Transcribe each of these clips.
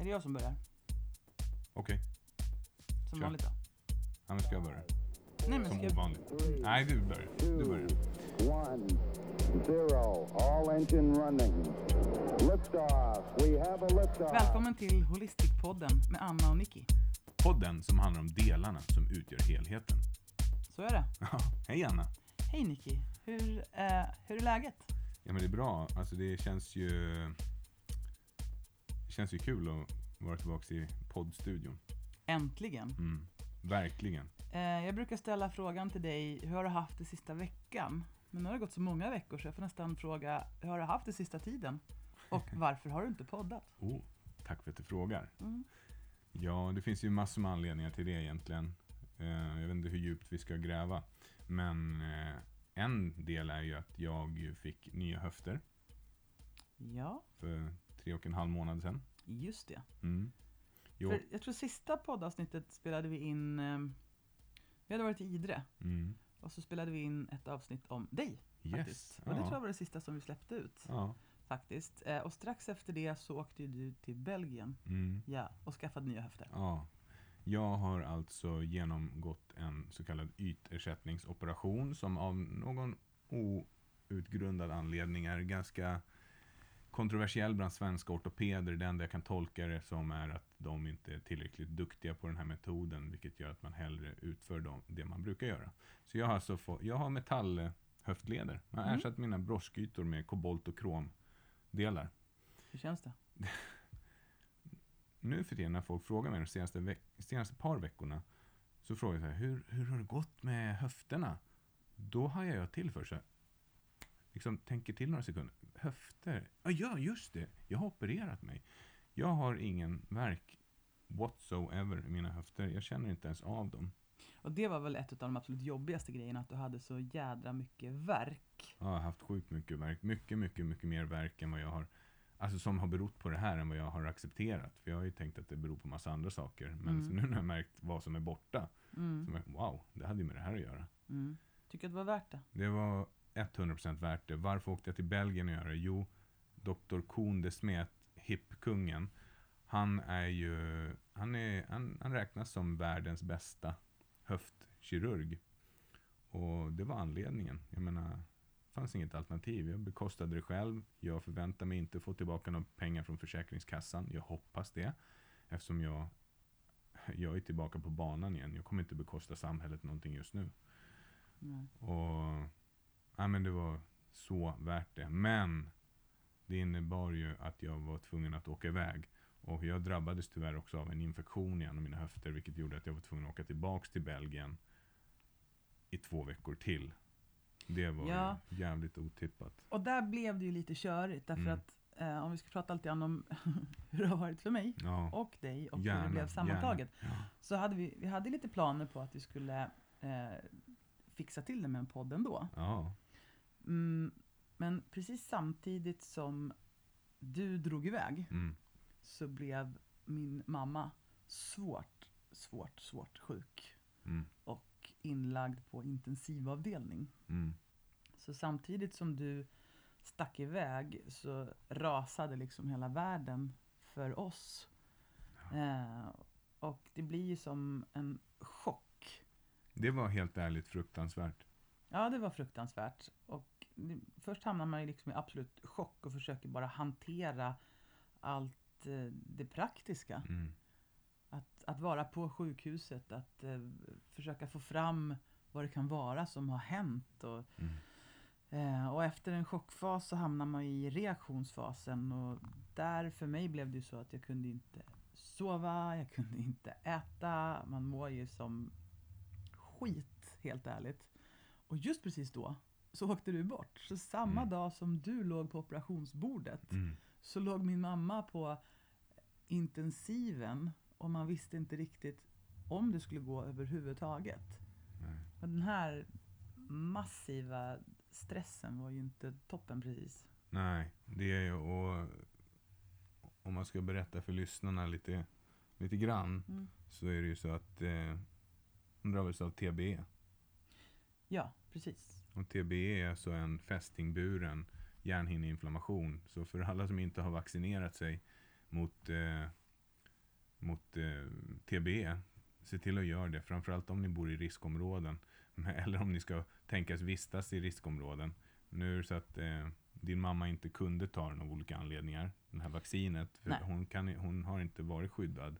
Är det jag som börjar? Okej, Som Kör. vanligt då? ja, men ska jag börja? Nej men Som ska jag... ovanligt. Nej, du börjar. Du börjar. One, zero. All engine running. Liftoff. We have a liftoff. Välkommen till Holistic-podden med Anna och Nicky. Podden som handlar om delarna som utgör helheten. Så är det. Ja, hej Anna. Hej Nicky. Hur, eh, hur är läget? Ja, men det är bra. Alltså det känns ju... Känns ju kul att vara tillbaka i poddstudion. Äntligen. Mm, verkligen. Eh, jag brukar ställa frågan till dig, hur har du haft det sista veckan? Men nu har det gått så många veckor så jag får nästan fråga, hur har du haft det sista tiden? Och varför har du inte poddat? Oh, tack för att du frågar. Mm. Ja, det finns ju massor med anledningar till det egentligen. Eh, jag vet inte hur djupt vi ska gräva. Men eh, en del är ju att jag fick nya höfter Ja, för tre och en halv månad sedan. just det. Mm. För jag tror sista poddavsnittet spelade vi in, eh, vi hade varit i Idre. mm. Och så spelade vi in ett avsnitt om dig. Yes. Faktiskt. Och det Ja. tror jag var det sista som vi släppte ut. Ja. Faktiskt. Eh, och strax efter det så åkte du till Belgien. Mm. Ja, och skaffade nya höfter. ja. Jag har alltså genomgått en så kallad ytersättningsoperation som av någon outgrundad anledning är ganska kontroversiell bland svenska ortopeder. Det enda jag kan tolka det som är att de inte är tillräckligt duktiga på den här metoden, vilket gör att man hellre utför de, det man brukar göra. Så jag har alltså fått, jag har metallhöftleder. Jag har Mm. ersatt mina broskytor med kobolt och kromdelar. Hur känns det? nu för tiden när folk frågar mig de senaste, veck- senaste par veckorna så frågar jag så här, hur, hur har det gått med höfterna? Då hajar jag till för så här, liksom tänker till några sekunder. Höfter? Ja, ja, just det. Jag har opererat mig. Jag har ingen verk whatsoever i mina höfter. Jag känner inte ens av dem. Och det var väl ett av de absolut jobbigaste grejerna, att du hade så jädra mycket verk. Jag har haft sjukt mycket verk. Mycket, mycket, mycket mer verk än vad jag har Alltså som har berott på det här än vad jag har accepterat. För jag har ju tänkt att det beror på massa andra saker. Men Mm. nu när jag märkt vad som är borta. Mm. Så jag, wow, det hade ju med det här att göra. Mm. Tycker att det var värt det? Det var 100% värt det. Varför åkte jag till Belgien och göra det? Jo, Dr. Koen de Smet, hippkungen. Han är ju, han, är, han, han räknas som världens bästa höftkirurg. Och det var anledningen. Jag menar, det fanns inget alternativ. Jag bekostade det själv. Jag förväntar mig inte få tillbaka några pengar från Försäkringskassan. Jag hoppas det. Eftersom jag, jag är tillbaka på banan igen. Jag kommer inte bekosta samhället någonting just nu. Nej. Och ja, men det var så värt det. Men det innebar ju att jag var tvungen att åka iväg. Och jag drabbades tyvärr också av en infektion i en av mina höfter. Vilket gjorde att jag var tvungen att åka tillbaks till Belgien i två veckor till. Det var Ja. ju jävligt otippat. Och där blev det ju lite körigt, därför Mm. att eh, om vi ska prata lite grann om hur det har varit för mig Ja, och dig och hur gärna, det blev sammantaget. Ja. Så hade vi, vi hade lite planer på att vi skulle eh, fixa till det med en podd ändå. Ja. Mm, men precis samtidigt som du drog iväg Mm. så blev min mamma svårt, svårt, svårt sjuk Mm. och inlagd på intensivavdelning. Mm. Så samtidigt som du stack iväg så rasade liksom hela världen för oss. Eh, och det blir ju som en chock. Det var helt ärligt fruktansvärt. Ja, det var fruktansvärt. Och först hamnar man liksom i absolut chock och försöker bara hantera allt eh, det praktiska. Mm. Att, att vara på sjukhuset, att eh, försöka få fram vad det kan vara som har hänt. Och, Mm. eh, och efter en chockfas så hamnar man i reaktionsfasen. Och där för mig blev det ju så att jag kunde inte sova, jag kunde inte äta. Man mår ju som skit, helt ärligt. Och just precis då så åkte du bort. Så samma Mm. dag som du låg på operationsbordet Mm. så låg min mamma på intensiven och man visste inte riktigt om det skulle gå överhuvudtaget. Nej. Och den här massiva stressen var ju inte toppen precis. Nej, det är ju och om man ska berätta för lyssnarna lite, lite grann Mm. så är det ju så att eh, hon drabbades av TBE. Ja, precis. Och TBE är alltså en fästingburen hjärnhinneinflammation. Så för alla som inte har vaccinerat sig mot eh, mot eh, TBE, se till att göra det. Framförallt om ni bor i riskområden. Eller om ni ska tänkas vistas i riskområden. Nu är det så att eh, din mamma inte kunde ta den av olika anledningar. Det här vaccinet. För Nej. hon, kan, hon har inte varit skyddad.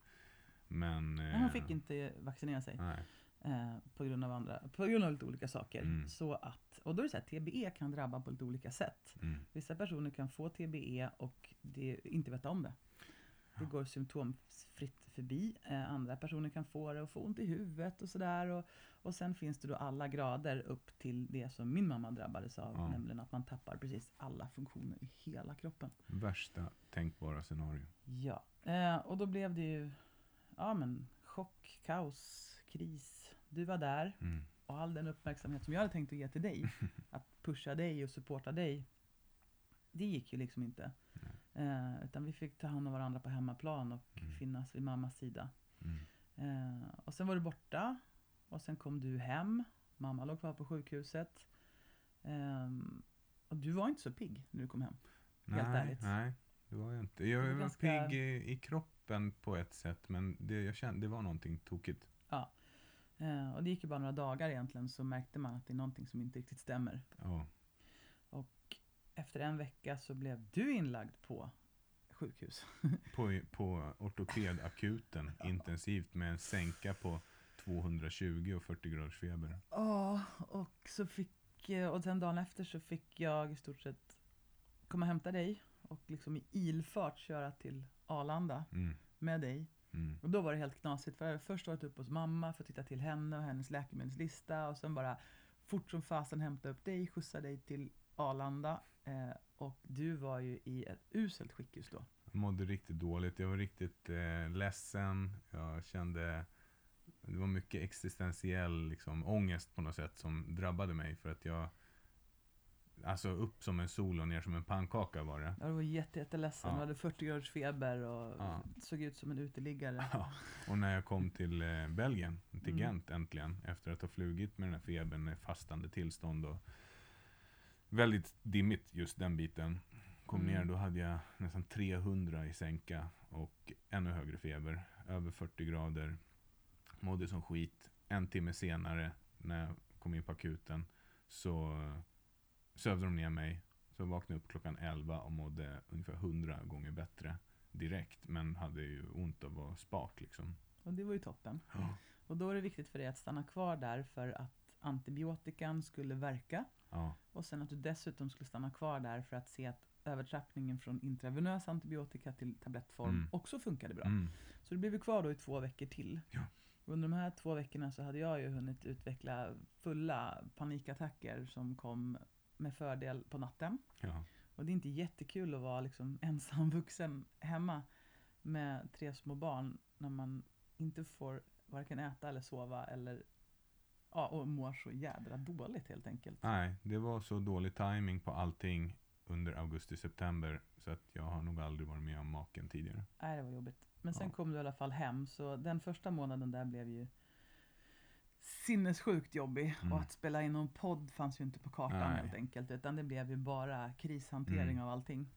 Men... Eh, hon fick inte vaccinera sig. Nej. Eh, på grund av andra, på grund av lite olika saker. Mm. Så att, och då är det så här, TBE kan drabba på lite olika sätt. Mm. Vissa personer kan få TBE och det, inte veta om det. Det går symptomfritt förbi. Eh, andra personer kan få det och få ont i huvudet och sådär. Och, och sen finns det då alla grader upp till det som min mamma drabbades av. Ja. Nämligen att man tappar precis alla funktioner i hela kroppen. Värsta tänkbara scenario. Ja, eh, och då blev det ju ja, men, chock, kaos, kris. Du var där Mm. och all den uppmärksamhet som jag hade tänkt att ge till dig, att pusha dig och supporta dig, det gick ju liksom inte. Eh, utan vi fick ta hand om varandra på hemmaplan och Mm. finnas vid mammas sida. Mm. Eh, och sen var du borta och sen kom du hem. Mamma låg kvar på sjukhuset. Ehm, och du var inte så pigg när du kom hem. Helt nej, ärligt. Nej, det var jag inte. Jag var ganska- pigg i, i kroppen på ett sätt, men det, jag kände, det var någonting tokigt. Eh, och det gick ju bara några dagar egentligen så märkte man att det är någonting som inte riktigt stämmer. Ja. Och efter en vecka så blev du inlagd på sjukhus. På, på ortopedakuten intensivt med en sänka på 220 och 40 graders feber. Ja, och så fick, eh, och sen dagen efter så fick jag i stort sett komma och hämta dig och liksom i ilfart köra till Arlanda Mm. med dig. Mm. Och då var det helt knasigt för jag hade först varit uppe hos mamma för att titta till henne och hennes läkemedelslista och sen bara fort som fasen hämta upp dig, skjutsa dig till Arlanda. Eh, och du var ju i ett uselt skick just då. Jag mådde riktigt dåligt. Jag var riktigt eh, ledsen. Jag kände det var mycket existentiell liksom, ångest på något sätt som drabbade mig för att jag Alltså upp som en sol och ner som en pannkaka var det. Ja, du var jätte, jätteledsen, Ja. du hade 40 graders feber och Ja. såg ut som en uteliggare. Ja, och när jag kom till eh, Belgien, till Mm. Gent äntligen, efter att ha flugit med den här febern i fastande tillstånd och väldigt dimmigt just den biten. Kom Mm. ner, då hade jag nästan 300 i sänka och ännu högre feber, över 40 grader. Mådde som skit. En timme senare, när jag kom in på akuten, så sövde de ner mig. Så jag vaknade upp klockan 11 och mådde ungefär 100 gånger bättre direkt. Men hade ju ont av att vara spak liksom. Och det var ju toppen. Ja. Och då är det viktigt för dig att stanna kvar där för att antibiotikan skulle verka. Ja. Och sen att du dessutom skulle stanna kvar där för att se att övertrappningen från intravenös antibiotika till tablettform Mm. också funkade bra. Mm. Så du blev kvar då i två veckor till. Ja. Under de här två veckorna så hade jag ju hunnit utveckla fulla panikattacker som kom med fördel på natten. Ja. Och det är inte jättekul att vara liksom ensam vuxen hemma med tre små barn när man inte får varken äta eller sova eller ja, och mår så jädra dåligt helt enkelt. Nej, det var så dålig timing på allting under augusti-september så att jag har nog aldrig varit med om maken tidigare. Nej, det var jobbigt. Men sen Ja. kom du i alla fall hem så den första månaden där blev ju sinnessjukt jobbig. Mm. Och att spela in någon podd fanns ju inte på kartan Nej. helt enkelt. Utan det blev ju bara krishantering Mm. av allting.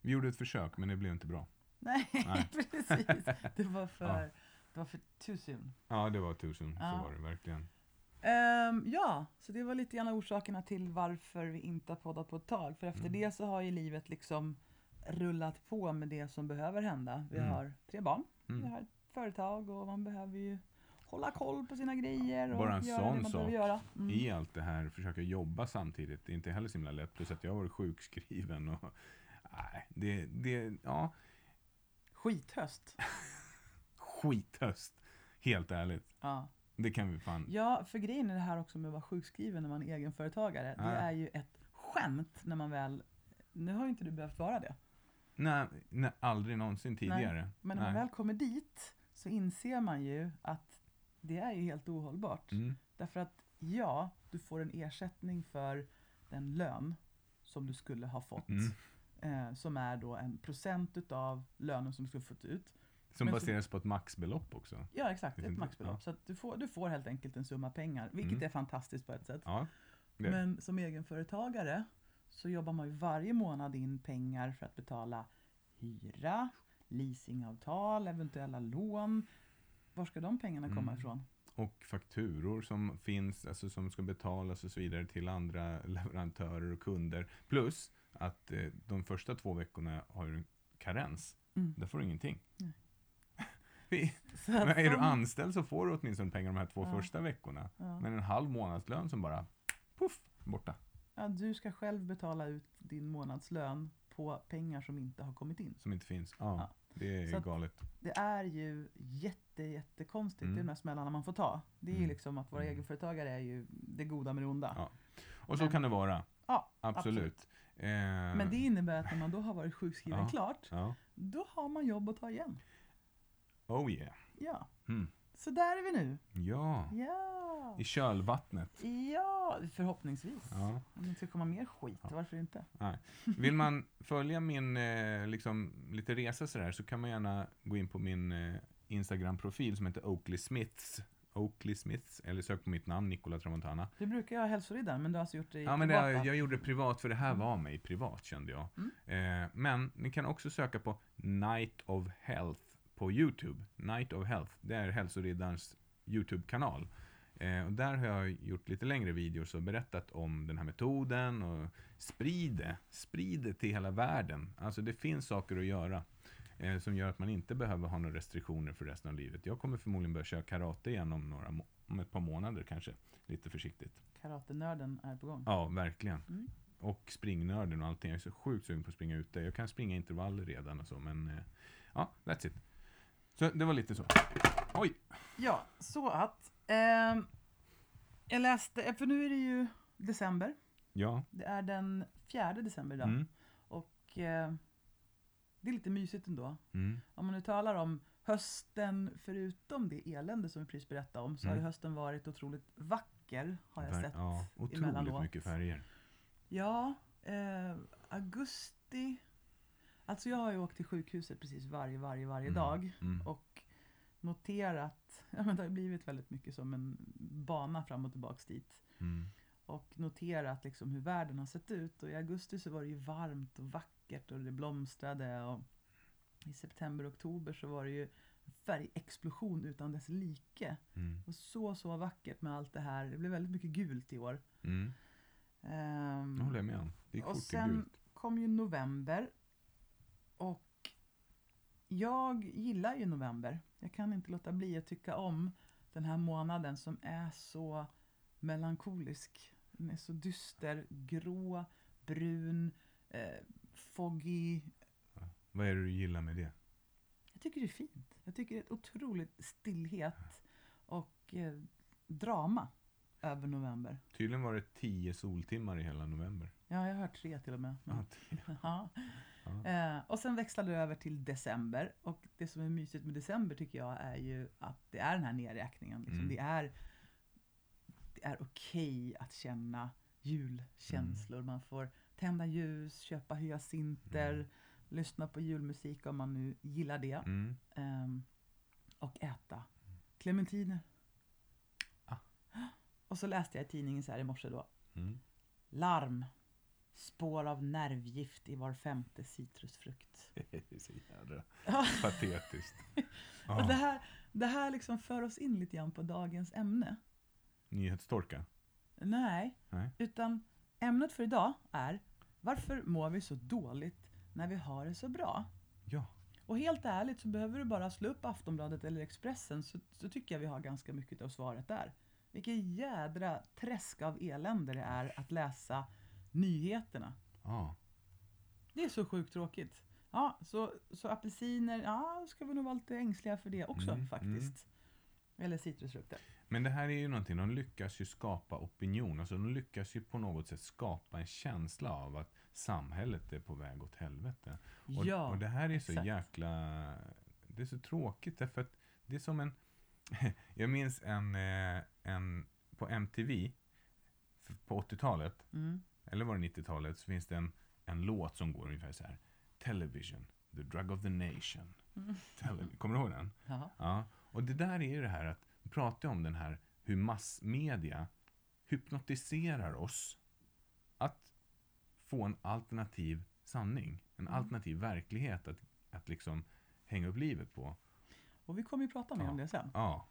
Vi gjorde ett försök men det blev inte bra. Nej, Nej. precis. Det var för, Ja. det var för too soon. Ja, det var tusen. Ja. Så var det verkligen. Ehm, ja, så det var lite grann orsakerna till varför vi inte har poddat på ett tag. För efter Mm. det så har ju livet liksom rullat på med det som behöver hända. Vi Mm. har tre barn, vi Mm. har ett företag och man behöver ju hålla koll på sina grejer och Bara en göra sån det man sak göra. Mm. I allt det här, försöka jobba samtidigt, det är inte heller så himla lätt. Plus att jag har varit sjukskriven och... Nej, det, det, ja, Skithöst. skithöst. Helt ärligt. Ja. Det kan vi fan... ja, för grejen är det här också med att vara sjukskriven när man är egenföretagare. Det Ja. är ju ett skämt när man väl... Nu har ju inte du behövt vara det. Nej, nej, aldrig någonsin tidigare. Men när man Nej. väl kommer dit så inser man ju att det är ju helt ohållbart. Mm. Därför att ja, du får en ersättning för den lön som du skulle ha fått. Mm. Eh, som är då en procent utav lönen som du skulle fått ut. Som Men så- baseras på ett maxbelopp också. Ja exakt, Vet ett maxbelopp. ja. Så du, får, du får helt enkelt en summa pengar. Vilket Mm. är fantastiskt på ett sätt. Ja. Men som egenföretagare så jobbar man ju varje månad in pengar för att betala hyra, leasingavtal, eventuella lån. Var ska de pengarna komma Mm. ifrån? Och fakturor som finns, alltså som ska betalas och så vidare till andra leverantörer och kunder. Plus att eh, de första två veckorna har du en karens. Mm. Där får du ingenting. Nej. Vi- Men är du anställd så får du åtminstone pengar de här två Ja. första veckorna. ja. Men en halv månadslön som bara, puff, borta. Ja, du ska själv betala ut din månadslön på pengar som inte har kommit in. Som inte finns. Ja, Ja. Det är Så galet. Det är ju jätte, jättekonstigt. Mm. de här smällarna man får ta. Det är ju Mm. liksom att vara Mm. egenföretagare är ju det goda med det onda. Ja. Och så Men- kan det vara. Ja, Absolut. Eh, Men det innebär att när man då har varit sjukskriven Ja. klart, Ja. då har man jobb att ta igen. Oh yeah. Ja, Mm. Så där är vi nu. Ja. Ja, I kölvattnet. ja förhoppningsvis. Ja. Om det ska komma mer skit, Ja. varför inte? Vill man följa min eh, liksom, lite resa sådär så kan man gärna gå in på min eh, Instagram-profil som heter Oakley Smiths. Oakley Smiths, eller sök på mitt namn, Nicola Tramontana. Du brukar göra hälsoriddaren, men du har alltså gjort det i Ja, men det, jag gjorde det privat för det här var mig privat kände jag. Mm. Eh, men ni kan också söka på Night of Health på YouTube. Night of Health, det är hälsoriddarens YouTube-kanal. Eh, och där har jag gjort lite längre videos och berättat om den här metoden och sprid det. Sprid det till hela världen. Alltså det finns saker att göra eh, som gör att man inte behöver ha några restriktioner för resten av livet. Jag kommer förmodligen börja köra karate igen om, några om ett par månader kanske. Lite försiktigt. Karatenörden är på gång. Ja, verkligen. Mm. Och springnörden och allting. Jag är så sjukt sugen på att springa ute. Jag kan springa intervaller redan och så, men eh, ja, that's it. Så det var lite så. Oj! Ja, så att. ehm, jag läste, för nu är det ju december. Ja. Det är den 4 december idag. Mm. Och eh, det är lite mysigt ändå. Mm. Om man nu talar om hösten, förutom det elände som vi precis berättade om, så har ju Mm. hösten varit otroligt vacker, har jag Ver- sett ja, otroligt emellanåt. mycket färger. Ja, eh, augusti. Alltså jag har ju åkt till sjukhuset precis varje, varje, varje Mm, dag. mm. Och noterat, ja men det har blivit väldigt mycket som en bana fram och tillbaks dit. Mm. Och noterat liksom hur världen har sett ut. Och i augusti så var det ju varmt och vackert och det blomstrade. Och i september och oktober så var det ju färgexplosion utan dess like. Mm. Och så, så vackert med allt det här. Det blev väldigt mycket gult i år. Mm. Ehm, Det håller jag med om. Det är och kort sen gult. kom ju november. Och jag gillar ju november. Jag kan inte låta bli att tycka om den här månaden som är så melankolisk. Den är så dyster, grå, brun, eh, foggy. Vad är det du gillar med det? Jag tycker det är fint. Jag tycker det är otroligt stillhet och eh, drama över november. Tydligen var det tio soltimmar i hela november. Ja, jag har hört tre till och med. Men-. Ja. Eh, och sen växlade det över till december. Och det som är mysigt med december tycker jag är ju att det är den här nedräkningen. Liksom. Mm. Det är, det är okej att känna julkänslor. Man får tända ljus, köpa hyacinter, Mm. lyssna på julmusik om man nu gillar det. Mm. Ehm, och äta clementiner. Ah. Och så läste jag i tidningen så här i morse då. Mm. Larm. Spår av nervgift i var femte citrusfrukt. Det är så jävla patetiskt. Och det här, det här liksom för oss in lite grann på dagens ämne. Nyhetstorka? Nej, Nej. utan ämnet för idag är varför mår vi så dåligt när vi har det så bra? Ja. Och helt ärligt så behöver du bara slå upp Aftonbladet eller Expressen så, så tycker jag vi har ganska mycket av svaret där. Vilket jädra träsk av elände det är att läsa nyheterna. Ja. Det är så sjukt tråkigt. Ja, så, så apelsiner, ja, ska vi nog vara lite ängsliga för det också Mm, faktiskt. Eller citrusfrukter. Men det här är ju någonting, de lyckas ju skapa opinion. Alltså de lyckas ju på något sätt skapa en känsla av att samhället är på väg åt helvete. Och, ja, och det här är så exakt. jäkla... Det är så tråkigt därför att det är som en... jag minns en, eh, en... På MTV på 80-talet, Mm. Eller var det 90-talet, så finns det en, en låt som går ungefär så här. Television, the drug of the nation. Mm. Kommer du ihåg den? Ja. Ja, och det där är ju det här att vi pratar om den här hur massmedia hypnotiserar oss att få en alternativ sanning, en Mm. alternativ verklighet att, att liksom hänga upp livet på. Och vi kommer ju prata mer Ja. om det sen. Ja.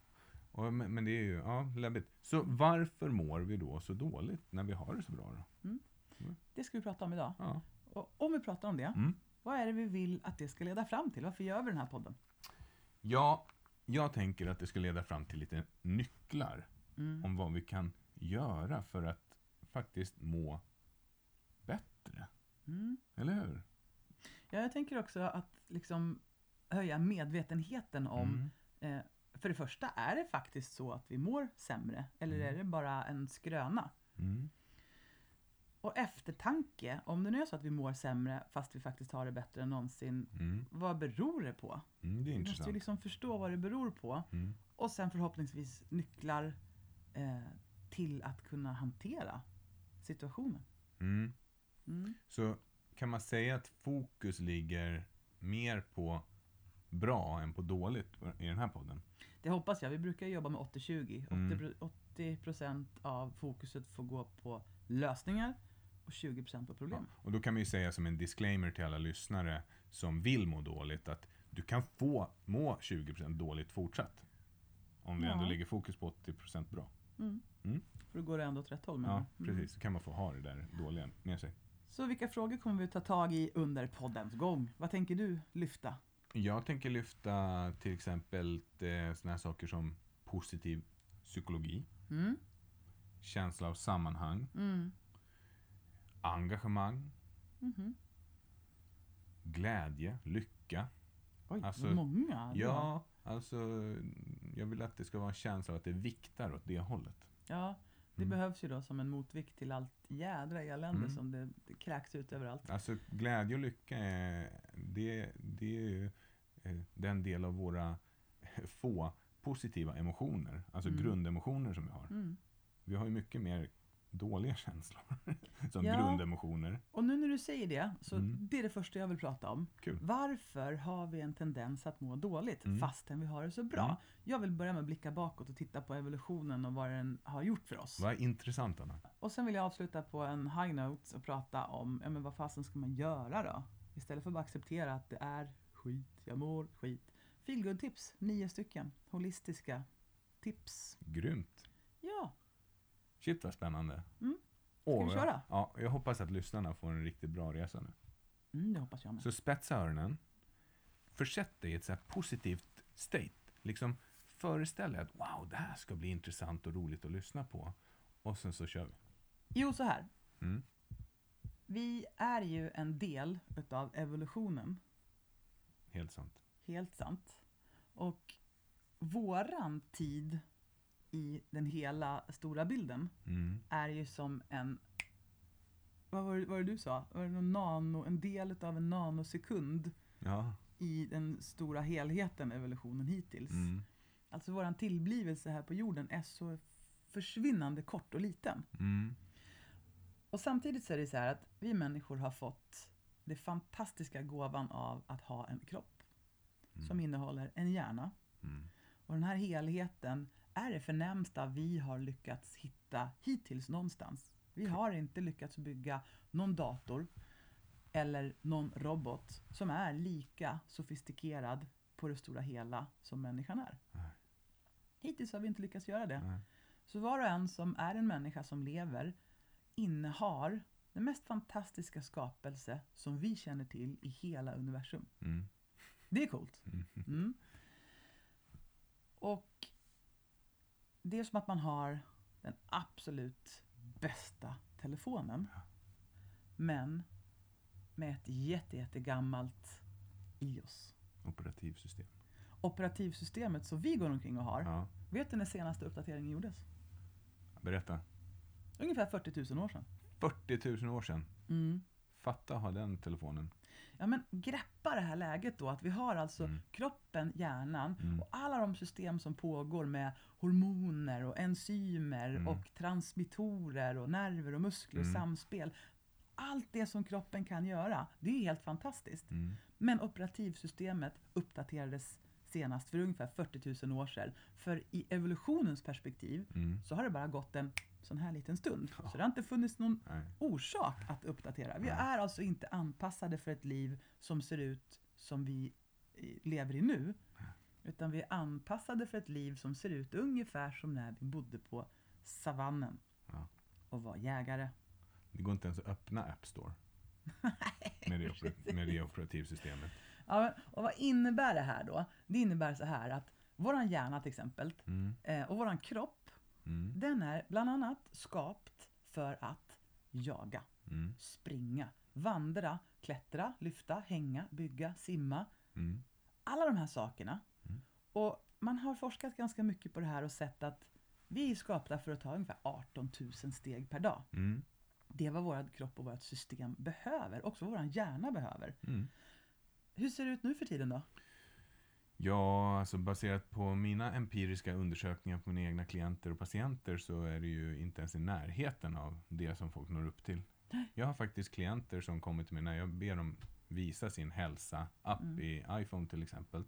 Och, men, men det är ju, ja, läbbigt. Så varför mår vi då så dåligt när vi har det så bra då? Det ska vi prata om idag. Ja. Och om vi pratar om det, Mm. vad är det vi vill att det ska leda fram till? Varför gör vi den här podden? Ja, jag tänker att det ska leda fram till lite nycklar Mm. om vad vi kan göra för att faktiskt må bättre. Mm. Eller hur? Ja, jag tänker också att liksom höja medvetenheten om Mm. eh, för det första, är det faktiskt så att vi mår sämre? Eller Mm. är det bara en skröna? Mm. Och eftertanke, om det nu är så att vi mår sämre fast vi faktiskt har det bättre än någonsin, Mm. vad beror det på? Mm, det är Vi måste intressant. ju liksom förstå vad det beror på. Mm. Och sen förhoppningsvis nycklar eh, till att kunna hantera situationen. Mm. Mm. Så kan man säga att fokus ligger mer på bra än på dåligt i den här podden? Det hoppas jag. Vi brukar jobba med 80-20. Mm. 80, 80% av fokuset får gå på lösningar och 20% på problem. Och då kan vi ju säga som en disclaimer till alla lyssnare som vill må dåligt att du kan få må 20% dåligt fortsatt. Om vi Ja. ändå lägger fokus på 80% bra. Mm. Mm. För då går det ändå åt rätt håll. menar Ja? Mm. precis. Så kan man få ha det där dåliga med sig. Så vilka frågor kommer vi ta tag i under poddens gång? Vad tänker du lyfta? Jag tänker lyfta till exempel eh, såna här saker som positiv psykologi, Mm. känsla av sammanhang, Mm. Engagemang, Mhm. glädje, lycka. Oj, Alltså, många. Ja, alltså jag vill att det ska vara en känsla av att det viktar åt det hållet. ja, det Mm. behövs ju då som en motvikt till allt jädra elände Mm. som det, det kräks ut överallt. Alltså glädje och lycka är, det, det är ju eh, den del av våra få positiva emotioner, alltså Mm. grundemotioner som vi har. Mm. Vi har ju mycket mer dåliga känslor som Ja. grundemotioner. Och nu när du säger det, så Mm. det är det första jag vill prata om. Kul. Varför har vi en tendens att må dåligt Mm. fastän vi har det så bra? Mm. Jag vill börja med att blicka bakåt och titta på evolutionen och vad den har gjort för oss. Vad intressant Anna. Och sen vill jag avsluta på en high note och prata om, ja men vad fasen ska man göra då? Istället för att bara acceptera att det är skit, jag mår skit. Feelgood tips, nio stycken. Holistiska tips. Grymt. Ja, Shit vad spännande. Mm. Åh, vi jag- köra? Ja, jag hoppas att lyssnarna får en riktigt bra resa nu. mm, det hoppas jag med. Så spetsa öronen. Försätt dig i ett så positivt state. Liksom föreställ dig att wow, det här ska bli intressant och roligt att lyssna på. Och sen så kör vi. Jo, så här. Mm. Vi är ju en del utav evolutionen. Helt sant. Helt sant. Och våran tid i den hela stora bilden Mm. är ju som en vad var, det, vad var det du sa? Var det nano, en del av en nanosekund Ja. i den stora helheten evolutionen hittills. Mm. Alltså våran tillblivelse här på jorden är så försvinnande kort och liten. Mm. Och samtidigt så är det så här att vi människor har fått det fantastiska gåvan av att ha en kropp som innehåller en hjärna. Mm. Och den här helheten är det förnämsta vi har lyckats hitta hittills någonstans. Vi har inte lyckats bygga någon dator eller någon robot som är lika sofistikerad på det stora hela som människan är. Nej. Hittills har vi inte lyckats göra det. Nej. Så var och en som är en människa som lever innehar den mest fantastiska skapelse som vi känner till i hela universum. Mm. Det är coolt. Mm. Mm. Och det är som att man har den absolut bästa telefonen. Men med ett jätte, jättegammalt iOS. Operativsystem. Operativsystemet som vi går omkring och har. Ja. Vet du när senaste uppdateringen gjordes? Berätta. Ungefär 40 000 år sedan. 40 000 år sedan. Mm. Fatta ha den telefonen. Ja men greppa det här läget då att vi har alltså Mm. kroppen, hjärnan Mm. och alla de system som pågår med hormoner och enzymer Mm. och transmittorer och nerver och muskler och Mm. samspel. Allt det som kroppen kan göra, det är helt fantastiskt. Mm. Men operativsystemet uppdaterades senast för ungefär 40 000 år sedan. För i evolutionens perspektiv Mm. så har det bara gått en sån här liten stund. Ja. Så det har inte funnits någon Nej. orsak att uppdatera. Vi Nej. är alltså inte anpassade för ett liv som ser ut som vi i, lever i nu. Utan vi är anpassade för ett liv som ser ut ungefär som när vi bodde på savannen. Ja. Och var jägare. Det går inte ens att öppna App Store. med, det oper- med det operativsystemet. Ja, och vad innebär det här då? Det innebär så här att våran hjärna till exempel Mm. eh, och våran kropp, Mm. den är bland annat skapt för att jaga, Mm. springa, vandra, klättra, lyfta, hänga, bygga, simma. Mm. Alla de här sakerna. Mm. Och man har forskat ganska mycket på det här och sett att vi är skapta för att ta ungefär 18 000 steg per dag. Mm. Det är vad vår kropp och vårt system behöver, också vad vår hjärna behöver. Mm. Hur ser det ut nu för tiden då? Ja, alltså baserat på mina empiriska undersökningar på mina egna klienter och patienter så är det ju inte ens i närheten av det som folk når upp till. Jag har faktiskt klienter som kommer till mig när jag ber dem visa sin hälsa-app Mm. i iPhone till exempel.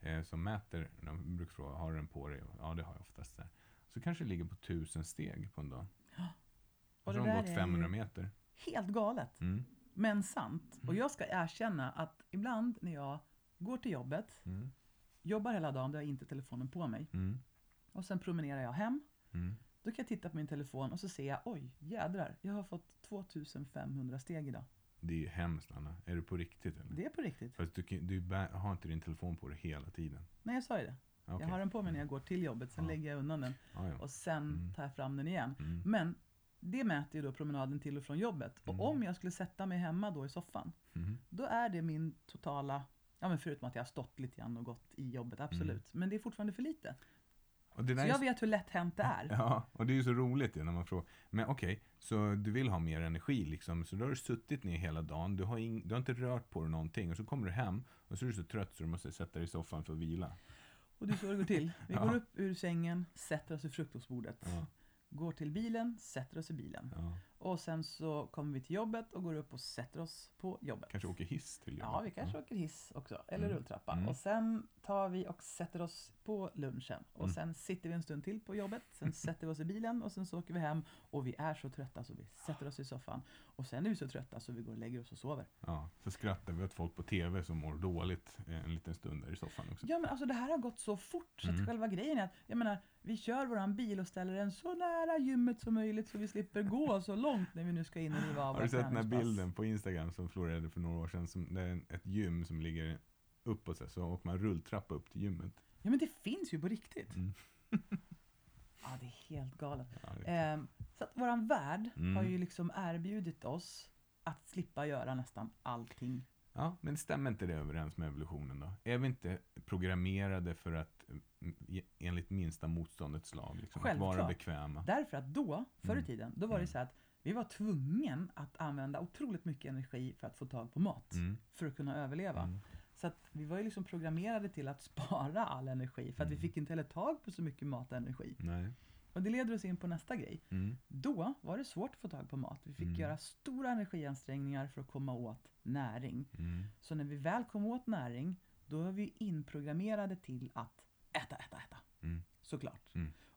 Eh, som mäter, de brukar fråga, har du den på dig? Ja, det har jag oftast. Där. Så kanske det ligger på tusen steg på en dag. Och Och så har de gått är 500 ju- meter. Helt galet, Mm. men sant. Och Mm. jag ska erkänna att ibland när jag går till jobbet, Mm. Jobbar hela dagen, då har jag inte telefonen på mig. Mm. Och sen promenerar jag hem. Mm. Då kan jag titta på min telefon och så ser jag, oj jädrar, jag har fått 2500 steg idag. Det är ju hemskt Anna. Är du på riktigt eller? Det är på riktigt. Fast du, du har inte din telefon på dig hela tiden. Nej, jag sa ju det. Okej. Jag har den på mig när jag går till jobbet, sen Ja. lägger jag undan den Ja, ja. och sen Mm. tar jag fram den igen. Mm. Men det mäter ju då promenaden till och från jobbet. Mm. Och om jag skulle sätta mig hemma då i soffan, Mhm. då är det min totala, ja men förutom att jag har stått lite grann och gått i jobbet, absolut. Men det är fortfarande för lite. Och Så jag vet hur lätt hänt det är. Ja, och det är ju så roligt ju när man frågar. Men okej, så du vill ha mer energi liksom. Så då har du suttit ner hela dagen. Du har, ing, du har inte rört på dig någonting. Och så kommer du hem och så är du så trött så du måste sätta dig i soffan för att vila. Och det är så det går till. Vi Ja. går upp ur sängen, sätter oss vid frukostbordet. Ja, Går till bilen, sätter oss i bilen. ja. Och sen så kommer vi till jobbet och går upp och sätter oss på jobbet. Kanske åker hiss till jobbet. Ja, vi kanske åker hiss också, eller Mm. rulltrappa. Mm. Och sen tar vi och sätter oss på lunchen. Och Mm. sen sitter vi en stund till på jobbet. Sen sätter vi oss i bilen och sen så åker vi hem. Och vi är så trötta så vi sätter oss i soffan. Och sen är vi så trötta så vi går och lägger oss och sover. Ja, så skrattar vi åt folk på tv som mår dåligt en liten stund där i soffan också. Ja men alltså det här har gått så fort så att Mm. själva grejen är att, jag menar, vi kör våran bil och ställer den så nära gymmet som möjligt så vi slipper gå så långt när vi nu ska in och riva av Har du sett den här bilden på Instagram som florerade för några år sedan? Som, det är ett gym som ligger uppåt så, så åker man rulltrappa upp till gymmet. Ja men det finns ju på riktigt. Mm. Ja det är helt galet. Ja, det, Ehm, så att våran värld Mm. har ju liksom erbjudit oss att slippa göra nästan allting. Ja, men stämmer inte det överens med evolutionen då? Är vi inte programmerade för att mm, enligt minsta motståndets lag liksom, vara bekväma? Därför att då, förr i Mm. tiden, då var det Mm. så att vi var tvungen att använda otroligt mycket energi för att få tag på mat. Mm. För att kunna överleva. Mm. Så att vi var ju liksom programmerade till att spara all energi. För att vi Mm. fick inte heller tag på så mycket mat och energi. Nej. Och det leder oss in på nästa grej. Mm. Då var det svårt att få tag på mat. Vi fick Mm. göra stora energiansträngningar för att komma åt näring. Mm. Så när vi väl kom åt näring, då är vi inprogrammerade till att äta, äta, äta. Såklart.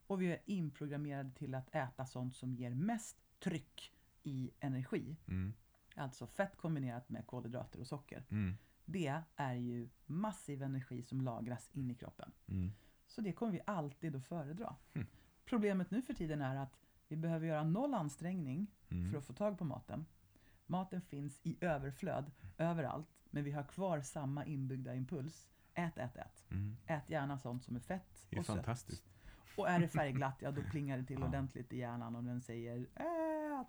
Och vi är inprogrammerade till att äta sånt som ger mest tryck i energi. Mm. Alltså fett kombinerat med kolhydrater och socker. Mm. Det är ju massiv energi som lagras in i kroppen. Mm. Så det kommer vi alltid att föredra. Mm. Problemet nu för tiden är att vi behöver göra noll ansträngning Mm. för att få tag på maten. Maten finns i överflöd överallt, men vi har kvar samma inbyggda impuls. Ät, ät, ät. Mm. Ät gärna sånt som är fett Det är och sött. Och är det färgglatt, ja då plingar det till ordentligt i hjärnan och den säger ät.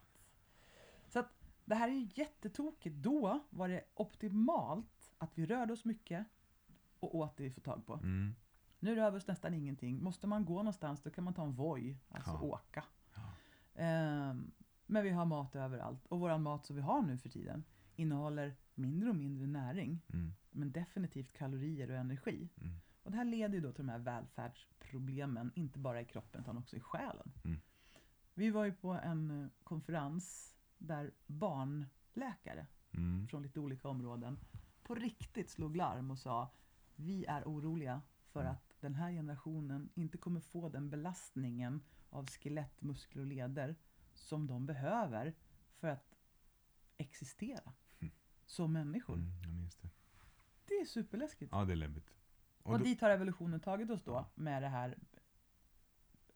Så att det här är ju jättetokigt. Då var det optimalt att vi rörde oss mycket och åt det vi får tag på. Mm. Nu rör vi oss nästan ingenting. Måste man gå någonstans då kan man ta en Voi, alltså Ja. åka. Ja. Ehm, men vi har mat överallt. Och våran mat som vi har nu för tiden innehåller mindre och mindre näring. Mm. Men definitivt kalorier och energi. Mm. Och det här leder ju då till de här välfärdsproblemen, inte bara i kroppen utan också i själen. Mm. Vi var ju på en eh, konferens där barnläkare Mm. från lite olika områden på riktigt slog larm och sa vi är oroliga för Mm. att den här generationen inte kommer få den belastningen av skelett, muskler och leder som de behöver för att existera Mm. som människor. Mm. Det. Det är superläskigt. Ja, det är läbbigt. Och, Och då, dit har evolutionen tagit oss då med det här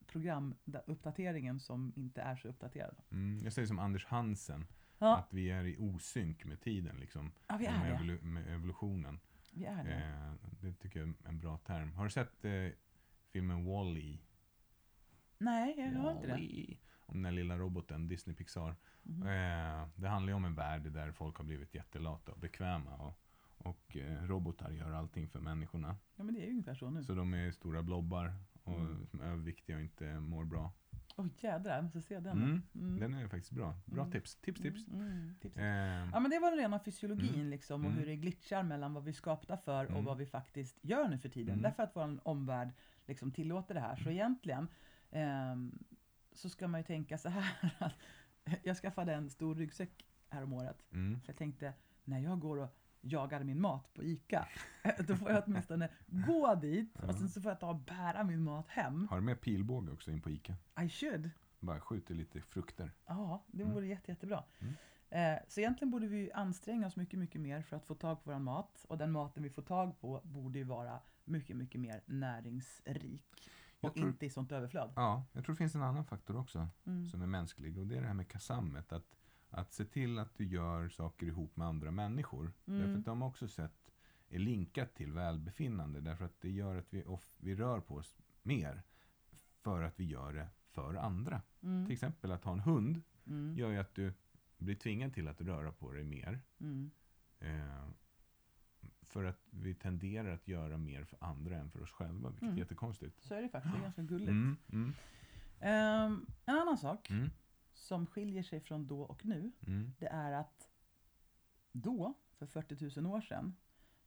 programuppdateringen som inte är så uppdaterad. mm, jag säger som Anders Hansen, Ja, att vi är i osynk med tiden liksom. ja vi är med, evolu- med evolutionen. Vi är det. Eh, det tycker jag är en bra term. Har du sett eh, filmen Wall-E? Nej, jag har inte det. Om den lilla roboten, Disney Pixar. Mhm. Eh, det handlar ju om en värld där folk har blivit jättelata och bekväma. Och, och eh, robotar gör allting för människorna. Ja, men det är ju ungefär så nu. Så de är stora blobbar och Mm. som är överviktiga och inte mår bra. Åh jädrar, jag måste se den. Mm, Mm. Den är faktiskt bra. Bra Mm. tips. Tips, tips. Mm, mm, tips. Eh, Ja men det var den rena fysiologin liksom och hur det glitchar mellan vad vi är skapta för och vad vi faktiskt gör nu för tiden. Därför att vår omvärld liksom tillåter det här. Så egentligen ehm, så ska man ju tänka så här att jag skaffade en stor ryggsäck häromåret. mm. För jag tänkte när jag går och jagar min mat på ICA då får jag åtminstone gå dit och sen så får jag ta och bära min mat hem. Har du med pilbåge också in på Ica? I should. Bara skjuter lite frukter. Ja, det Mm. vore jätte, jättebra. Mm. Eh, så egentligen borde vi anstränga oss mycket, mycket mer för att få tag på vår mat. Och den maten vi får tag på borde ju vara mycket, mycket mer näringsrik. Och tror- inte i sånt överflöd. Ja, jag tror det finns en annan faktor också Mm. som är mänsklig och det är det här med kasammet. Att, att se till att du gör saker ihop med andra människor. Mm. Därför att de har också sett är linkat till välbefinnande. Därför att det gör att vi, off, vi rör på oss mer. För att vi gör det för andra. Mm. Till exempel att ha en hund Mm. gör ju att du blir tvingad till att röra på dig mer. Mm. Eh, för att vi tenderar att göra mer för andra än för oss själva. Vilket Mm. är jättekonstigt. Så är det faktiskt, det är ganska gulligt. Mm, mm, Ehm, en annan sak mm, som skiljer sig från då och nu, mm, det är att då, för 40 000 år sedan,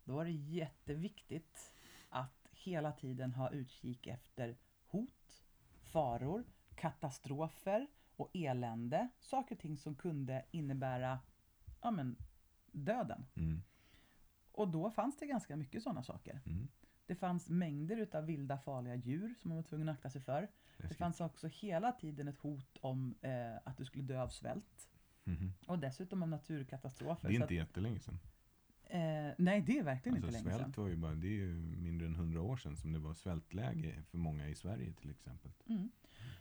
då var det jätteviktigt att hela tiden ha utkik efter hot, faror, katastrofer och elände. Saker och ting som kunde innebära ja, men, döden. mm, Och då fanns det ganska mycket sådana saker. mm. Det fanns mängder utav vilda farliga djur som man var tvungen att akta sig för. Det fanns också hela tiden ett hot om eh, att du skulle dö av svält. Mhm. Och dessutom om naturkatastrofer. Det är inte jättelänge sedan. att, eh, nej, det är verkligen Alltså, inte länge sedan. svält var ju bara, det är ju mindre än hundra år sedan som det var svältläge för många i Sverige till exempel. Mm.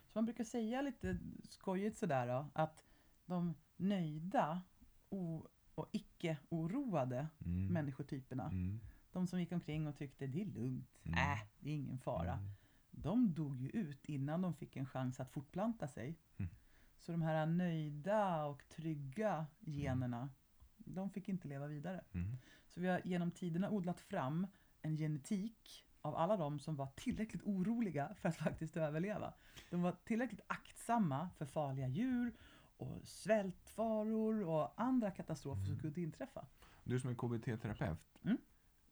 Så man brukar säga lite skojigt sådär då, att de nöjda o- och icke-oroade Mm. människotyperna, Mm. de som gick omkring och tyckte det är lugnt, Mm. äh, det är ingen fara. Mm. De dog ju ut innan de fick en chans att fortplanta sig. Mm. Så de här nöjda och trygga generna, de fick inte leva vidare. Mm. Så vi har genom tiderna odlat fram en genetik av alla de som var tillräckligt oroliga för att faktiskt överleva. De var tillräckligt aktsamma för farliga djur och svältfaror och andra katastrofer som Mm. kunde inträffa. Du som är KBT-terapeut, Mm.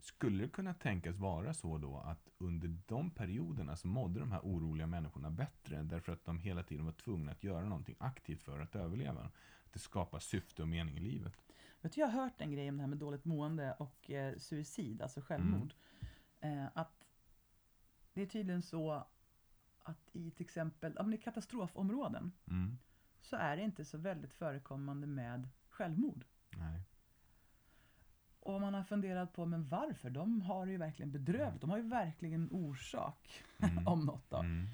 Skulle det kunna tänkas vara så då att under de perioderna så mådde de här oroliga människorna bättre därför att de hela tiden var tvungna att göra någonting aktivt för att överleva? Att det skapar syfte och mening i livet. Vet du, jag har hört en grej om det här med dåligt mående och eh, suicid, alltså självmord. Eh, att det är tydligen så att i till exempel ja, men i katastrofområden Mm. så är det inte så väldigt förekommande med självmord. Nej. Och man har funderat på, men varför? De har ju verkligen bedrövligt. De har ju verkligen orsak Mm. om något då. Mm.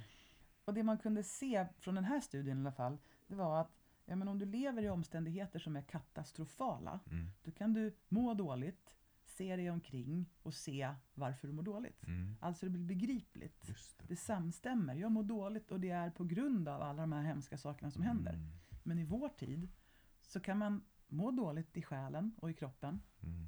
Och det man kunde se från den här studien i alla fall, det var att ja, men om du lever i omständigheter som är katastrofala, Mm. då kan du må dåligt, se dig omkring och se varför du mår dåligt. Mm. Alltså det blir begripligt. Det. Det samstämmer. Jag mår dåligt och det är på grund av alla de här hemska sakerna som händer. Mm. Men i vår tid så kan man må dåligt i själen och i kroppen, Mm.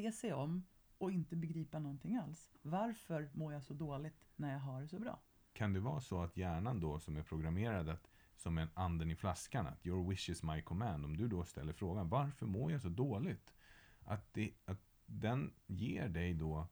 Se sig om och inte begripa någonting alls. Varför mår jag så dåligt när jag har det så bra? Kan det vara så att hjärnan då som är programmerad att som en anden i flaskan, att your wish is my command. Om du då ställer frågan varför mår jag så dåligt? Att, det, att den ger dig då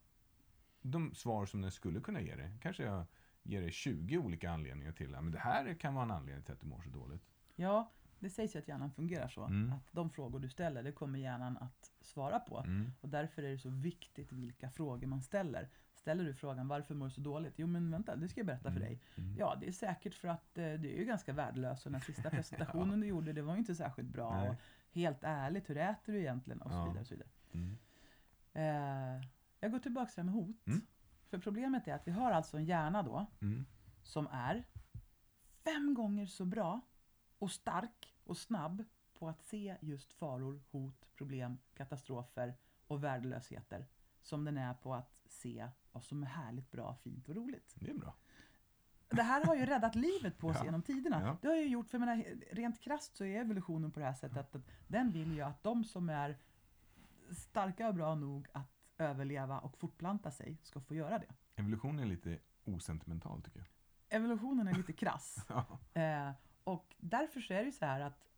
de svar som den skulle kunna ge dig. Kanske jag ger dig 20 olika anledningar till att det här kan vara en anledning till att du mår så dåligt. Ja, det sägs ju att hjärnan fungerar så. Mm. Att de frågor du ställer, det kommer hjärnan att svara på. Mm. Och därför är det så viktigt vilka frågor man ställer. Ställer du frågan varför mår du så dåligt? Jo men vänta, det ska jag berätta för Mm. dig. Mm. Ja, det är säkert för att eh, du är ju ganska värdelös och den sista presentationen du gjorde, det var ju inte särskilt bra. Nej. Och helt ärligt, hur äter du egentligen? Och så Ja. vidare. Och så vidare. Mm. Eh, Jag går tillbaka till det här med hot. Mm. För problemet är att vi har alltså en hjärna då som är fem gånger så bra och stark och snabb på att se just faror, hot, problem, katastrofer och värdelösheter som den är på att se vad som är härligt, bra, fint och roligt. Det är bra. Det här har ju räddat livet på oss Ja. genom tiderna. Ja. Det har ju gjort, för jag menar, rent krasst så är evolutionen på det här sättet att den vill ju att de som är starka och bra nog att överleva och fortplanta sig ska få göra det. Evolution är lite osentimental tycker jag. Evolutionen är lite krass. Ja. Eh, och därför så är det ju så här att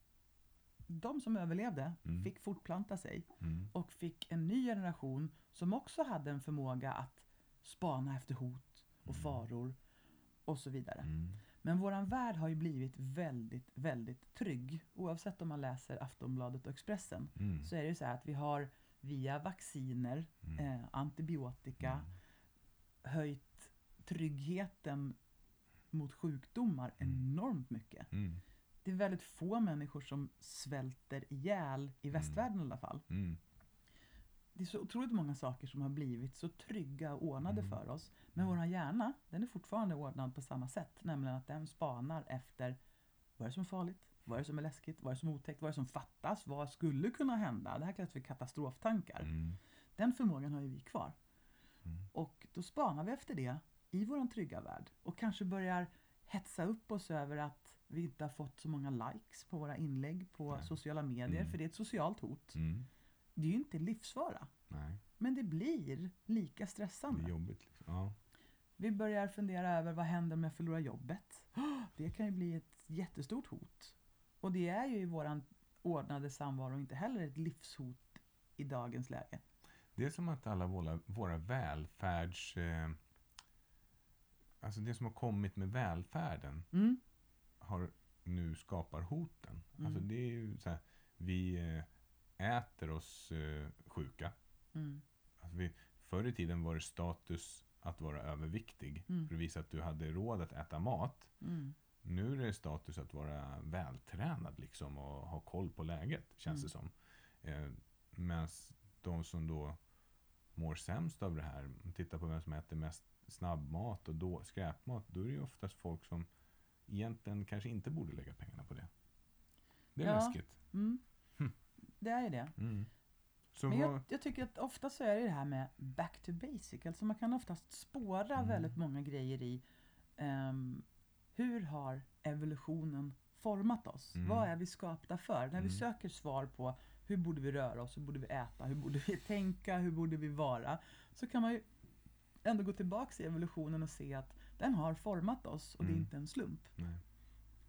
de som överlevde Mm. fick fortplanta sig Mm. och fick en ny generation som också hade en förmåga att spana efter hot och faror och så vidare. Mm. Men våran värld har ju blivit väldigt, väldigt trygg. Oavsett om man läser Aftonbladet och Expressen Mm. så är det ju så här att vi har via vacciner, Mm. eh, antibiotika, Mm. höjt tryggheten mot sjukdomar enormt mycket. Mm. Det är väldigt få människor som svälter ihjäl i västvärlden i alla fall. Mm. Det är så otroligt många saker som har blivit så trygga och ordnade Mm. för oss. Men vår hjärna, den är fortfarande ordnad på samma sätt. Nämligen att den spanar efter vad är det som är farligt? Vad är det som är läskigt? Vad är det som är otäckt? Vad är det som fattas? Vad skulle kunna hända? Det här kallas för katastroftankar. Mm. Den förmågan har ju vi kvar. Mm. Och då spanar vi efter det i vår trygga värld. Och kanske börjar hetsa upp oss över att vi inte har fått så många likes på våra inlägg på Nej. sociala medier. Mm. För det är ett socialt hot. Mm. Det är ju inte livsfara. Nej, Men det blir lika det stressande. är jobbigt. Liksom. Ja. Vi börjar fundera över vad händer om jag förlorar jobbet? Det kan ju bli ett jättestort hot. Och det är ju i våran ordnade samvaro inte heller ett livshot i dagens läge. Det är som att alla våra, våra välfärds... Eh, alltså det som har kommit med välfärden Mm. har nu skapar hoten. Mm. Alltså det är ju så här, vi eh, äter oss eh, sjuka. Mm. Alltså vi, förr i tiden var det status att vara överviktig. Mm. För att visa att du hade råd att äta mat. Mm. Nu är det status att vara vältränad liksom och ha koll på läget, känns Mm. det som. Eh, Medan de som då mår sämst av det här, tittar på vem som äter mest snabbmat och då, skräpmat, då är det ju oftast folk som egentligen kanske inte borde lägga pengarna på det. Det är Ja. läskigt. Mm. Hm. Det är ju det. Mm. Men jag, jag tycker att ofta så är det det här med back to basic. Alltså man kan oftast spåra Mm. väldigt många grejer i ehm, hur har evolutionen format oss? Mm. Vad är vi skapta för? När vi Mm. söker svar på hur borde vi röra oss, hur borde vi äta, hur borde vi tänka, hur borde vi vara? Så kan man ju ändå gå tillbaka i evolutionen och se att den har format oss och det är Mm. inte en slump. nej.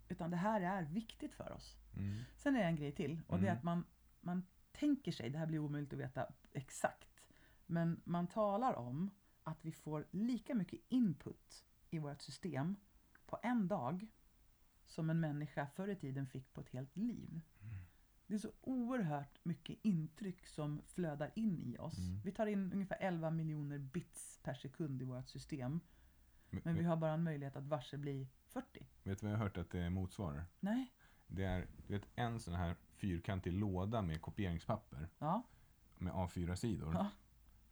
Utan det här är viktigt för oss. Mm. Sen är det en grej till och det är Mm. att man, man tänker sig, det här blir omöjligt att veta exakt, men man talar om att vi får lika mycket input i vårt system på en dag som en människa förr i tiden fick på ett helt liv. Det är så oerhört mycket intryck som flödar in i oss. Mm. Vi tar in ungefär 11 miljoner bits per sekund i vårt system. Men, Men vi har bara en möjlighet att varsel bli 40. Vet du vad jag har hört att det motsvarar? Nej? Det är du vet, en sån här fyrkantig låda med kopieringspapper Ja? med A4-sidor. Ja.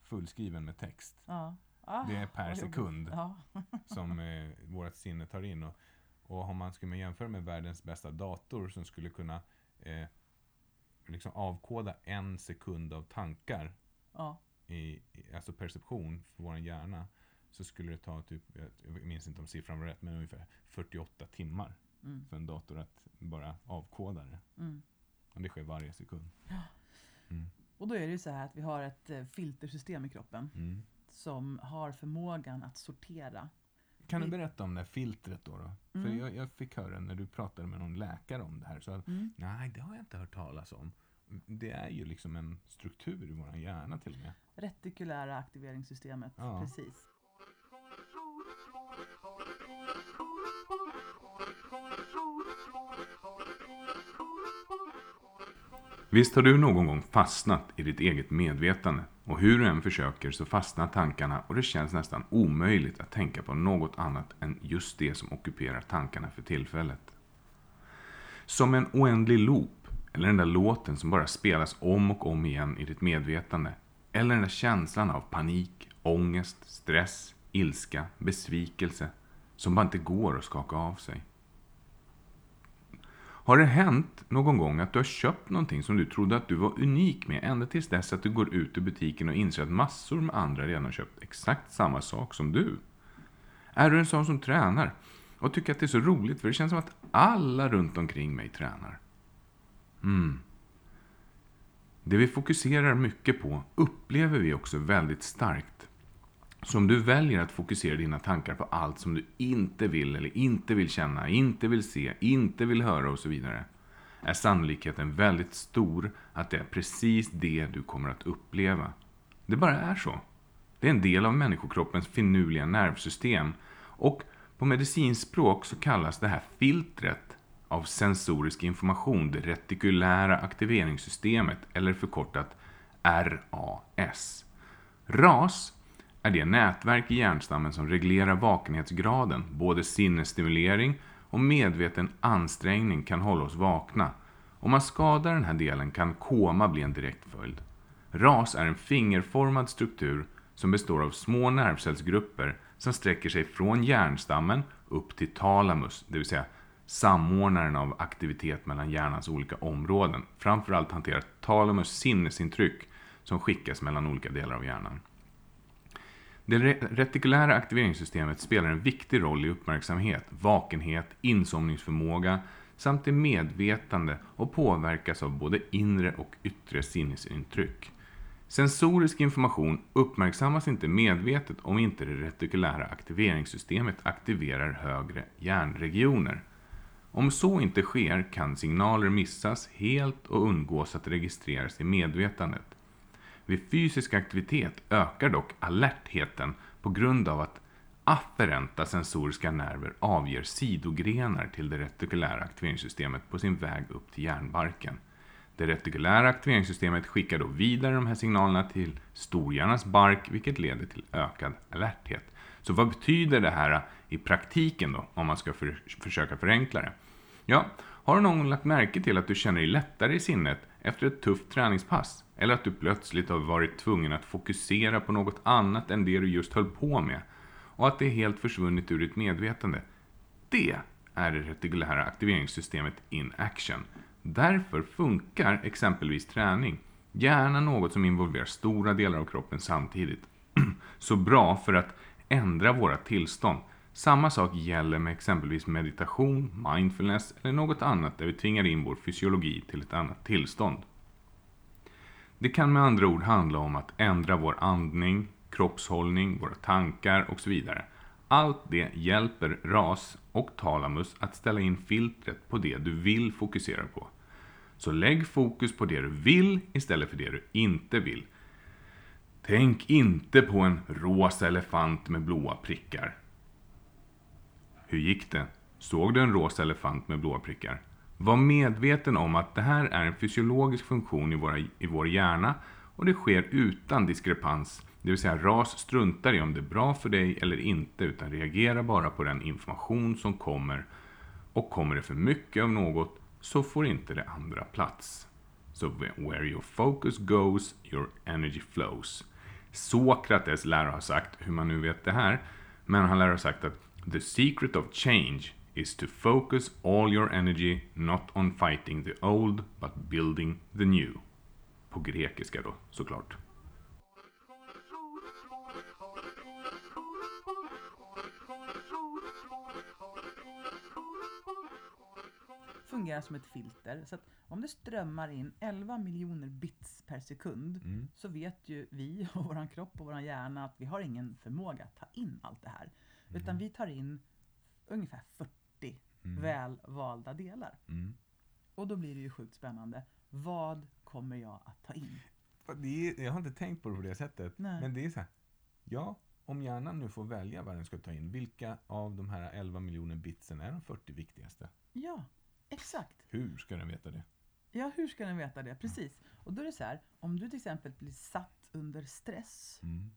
Fullskriven med text. Ja. Ah, Det är per sekund. Som eh, vårt sinne tar in. Och, och om man skulle jämföra med världens bästa dator som skulle kunna eh, liksom avkoda en sekund av tankar, ja. i, alltså perception för vår hjärna, så skulle det ta typ, jag minns inte om siffran var rätt, men ungefär 48 timmar Mm. för en dator att bara avkoda det. Mm. Och det sker varje sekund. Mm. Och då är det ju så här att vi har ett eh, filtersystem i kroppen Mm. som har förmågan att sortera. Kan du berätta om det här filtret då? då? För Mm. jag, jag fick höra när du pratade med någon läkare om det här. Så att, Mm. Nej, det har jag inte hört talas om. Det är ju liksom en struktur i vår hjärna till och med. Retikulära aktiveringssystemet, Ja. precis. Visst har du någon gång fastnat i ditt eget medvetande och hur du än försöker så fastnar tankarna och det känns nästan omöjligt att tänka på något annat än just det som ockuperar tankarna för tillfället. Som en oändlig loop, eller den där låten som bara spelas om och om igen i ditt medvetande, Eller den där känslan av panik, ångest, stress, ilska, besvikelse som bara inte går att skaka av sig. Har det hänt någon gång att du har köpt någonting som du trodde att du var unik med ända tills dess att du går ut ur butiken och inser att massor med andra redan har köpt exakt samma sak som du? Är du en sån som tränar och tycker att det är så roligt för det känns som att alla runt omkring mig tränar? Mm. Det vi fokuserar mycket på upplever vi också väldigt starkt. Så om du väljer att fokusera dina tankar på allt som du inte vill eller inte vill känna, inte vill se, inte vill höra och så vidare är sannolikheten väldigt stor att det är precis det du kommer att uppleva. Det bara är så. Det är en del av människokroppens finurliga nervsystem och på medicinspråk så kallas det här filtret av sensorisk information det retikulära aktiveringssystemet eller förkortat RAS. RAS är det nätverk i hjärnstammen som reglerar vakenhetsgraden. Både sinnesstimulering och medveten ansträngning kan hålla oss vakna. Om man skadar den här delen kan koma bli en direkt följd. RAS är en fingerformad struktur som består av små nervcellsgrupper som sträcker sig från hjärnstammen upp till talamus, det vill säga samordnaren av aktivitet mellan hjärnans olika områden. Framförallt hanterar talamus sinnesintryck som skickas mellan olika delar av hjärnan. Det retikulära aktiveringssystemet spelar en viktig roll i uppmärksamhet, vakenhet, insomningsförmåga samt i medvetande och påverkas av både inre och yttre sinnesintryck. Sensorisk information uppmärksammas inte medvetet om inte det retikulära aktiveringssystemet aktiverar högre hjärnregioner. Om så inte sker kan signaler missas helt och undgås att registreras i medvetandet. Vid fysisk aktivitet ökar dock alertheten på grund av att afferenta sensoriska nerver avger sidogrenar till det retikulära aktiveringssystemet på sin väg upp till hjärnbarken. Det retikulära aktiveringssystemet skickar då vidare de här signalerna till storhjärnans bark, vilket leder till ökad alerthet. Så vad betyder det här i praktiken då, om man ska för, försöka förenkla det? Ja, har någon lagt märke till att du känner dig lättare i sinnet efter ett tufft träningspass? Eller att du plötsligt har varit tvungen att fokusera på något annat än det du just höll på med? Och att det är helt försvunnit ur ditt medvetande? Det är det retikulära aktiveringssystemet in action. Därför funkar exempelvis träning, gärna något som involverar stora delar av kroppen samtidigt, så bra för att ändra våra tillstånd. Samma sak gäller med exempelvis meditation, mindfulness eller något annat där vi tvingar in vår fysiologi till ett annat tillstånd. Det kan med andra ord handla om att ändra vår andning, kroppshållning, våra tankar och så vidare. Allt det hjälper RAS och talamus att ställa in filtret på det du vill fokusera på. Så lägg fokus på det du vill istället för det du inte vill. Tänk inte på en rosa elefant med blåa prickar. Hur gick det? Såg du en rosa elefant med blåa prickar? Var medveten om att det här är en fysiologisk funktion i, våra, i vår hjärna och det sker utan diskrepans det vill säga RAS struntar i om det är bra för dig eller inte utan reagerar bara på den information som kommer. Och kommer det för mycket av något så får inte det andra plats. Så where your focus goes, your energy flows. Sokrates lär ha sagt, hur man nu vet det här, men han lär ha sagt att the secret of change is to focus all your energy not on fighting the old but building the new. På grekiska då, såklart. Fungerar som ett filter. Så att om det strömmar in 11 miljoner bits per sekund Mm. så vet ju vi och våran kropp och våran hjärna att vi har ingen förmåga att ta in allt det här. Utan vi tar in ungefär 40 Mm. välvalda delar. Mm. Och då blir det ju sjukt spännande. Vad kommer jag att ta in? Är, jag har inte tänkt på det på det sättet. Nej. Men det är så här. Ja, om hjärnan nu får välja vad den ska ta in. Vilka av de här 11 miljoner bitsen är de 40 viktigaste? Ja, exakt. Hur ska den veta det? Ja, hur ska den veta det? Precis. Och då är det så här, om du till exempel blir satt under stress Mm.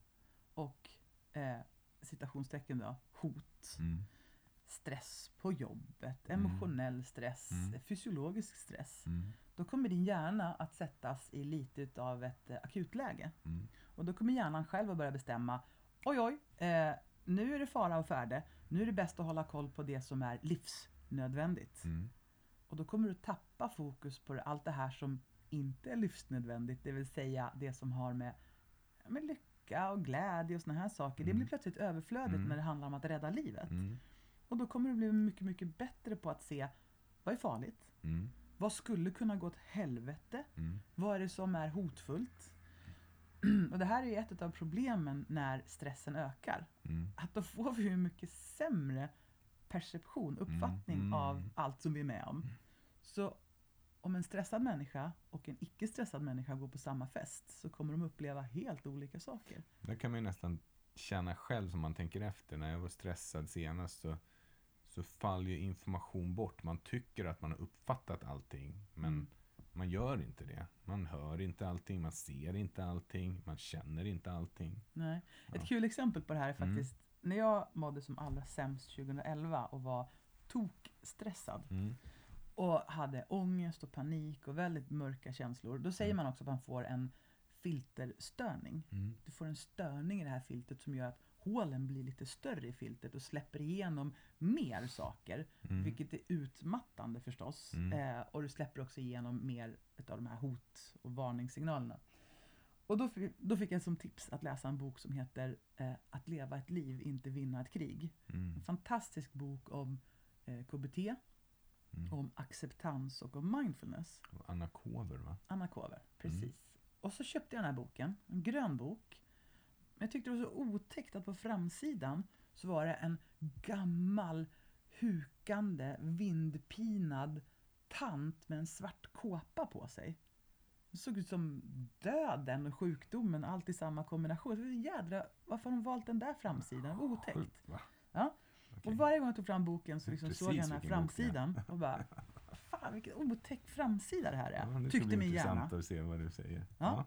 och eh, citationstecken då, hot. Mm. stress på jobbet, Mm. emotionell stress, Mm. fysiologisk stress. Mm. Då kommer din hjärna att sättas i lite utav ett eh, akutläge. Mm. Och då kommer hjärnan själv att börja bestämma, oj oj, eh, nu är det fara och färde, nu är det bäst att hålla koll på det som är livsnödvändigt. Mm. Och då kommer du tappa fokus på allt det här som inte är livsnödvändigt, det vill säga det som har med, med lycka och glädje och såna här saker. Det Mm. blir plötsligt överflödigt Mm. när det handlar om att rädda livet. Mm. Och då kommer du bli mycket, mycket bättre på att se vad är farligt? Mm. Vad skulle kunna gå åt helvete? Mm. Vad är det som är hotfullt? Och det här är ju ett av problemen när stressen ökar. Mm. Att då får vi ju mycket sämre perception, uppfattning mm. av allt som vi är med om. Så om en stressad människa och en icke stressad människa går på samma fest så kommer de uppleva helt olika saker. Där kan man ju nästan känna själv som man tänker efter. När jag var stressad senast så, så faller ju information bort. Man tycker att man har uppfattat allting. Men Mm. man gör inte det. Man hör inte allting, man ser inte allting, man känner inte allting. Nej. Ett Ja. kul exempel på det här är Mm. faktiskt när jag mådde som allra sämst 2011 och var tokstressad Mm. Och hade ångest och panik och väldigt mörka känslor. Då säger Mm. man också att man får en filterstörning. Mm. Du får en störning i det här filtret som gör att hålen blir lite större i filtret och släpper igenom mer saker. Mm. Vilket är utmattande förstås. Mm. Eh, och du släpper också igenom mer av de här hot och varningssignalerna. Och då, då fick jag som tips att läsa en bok som heter eh, Att leva ett liv, inte vinna ett krig. Mm. En fantastisk bok om eh, KBT, Mm. om acceptans och om mindfulness. Anna Kover va? Anna Kover, precis. Och så köpte jag den här boken, en grön bok. Men jag tyckte det var så otäckt att på framsidan så var det en gammal, hukande, vindpinad tant med en svart kåpa på sig. Det såg ut som döden och sjukdomen, allt i samma kombination. Så jädra, varför har de valt den där framsidan? Otäckt. Ja. Och varje gång jag tog fram boken så liksom såg jag den här framsidan och bara Fan vilken otäck framsida det här är. Ja, det tyckte min hjärna. intressant att se vad du säger. Ja.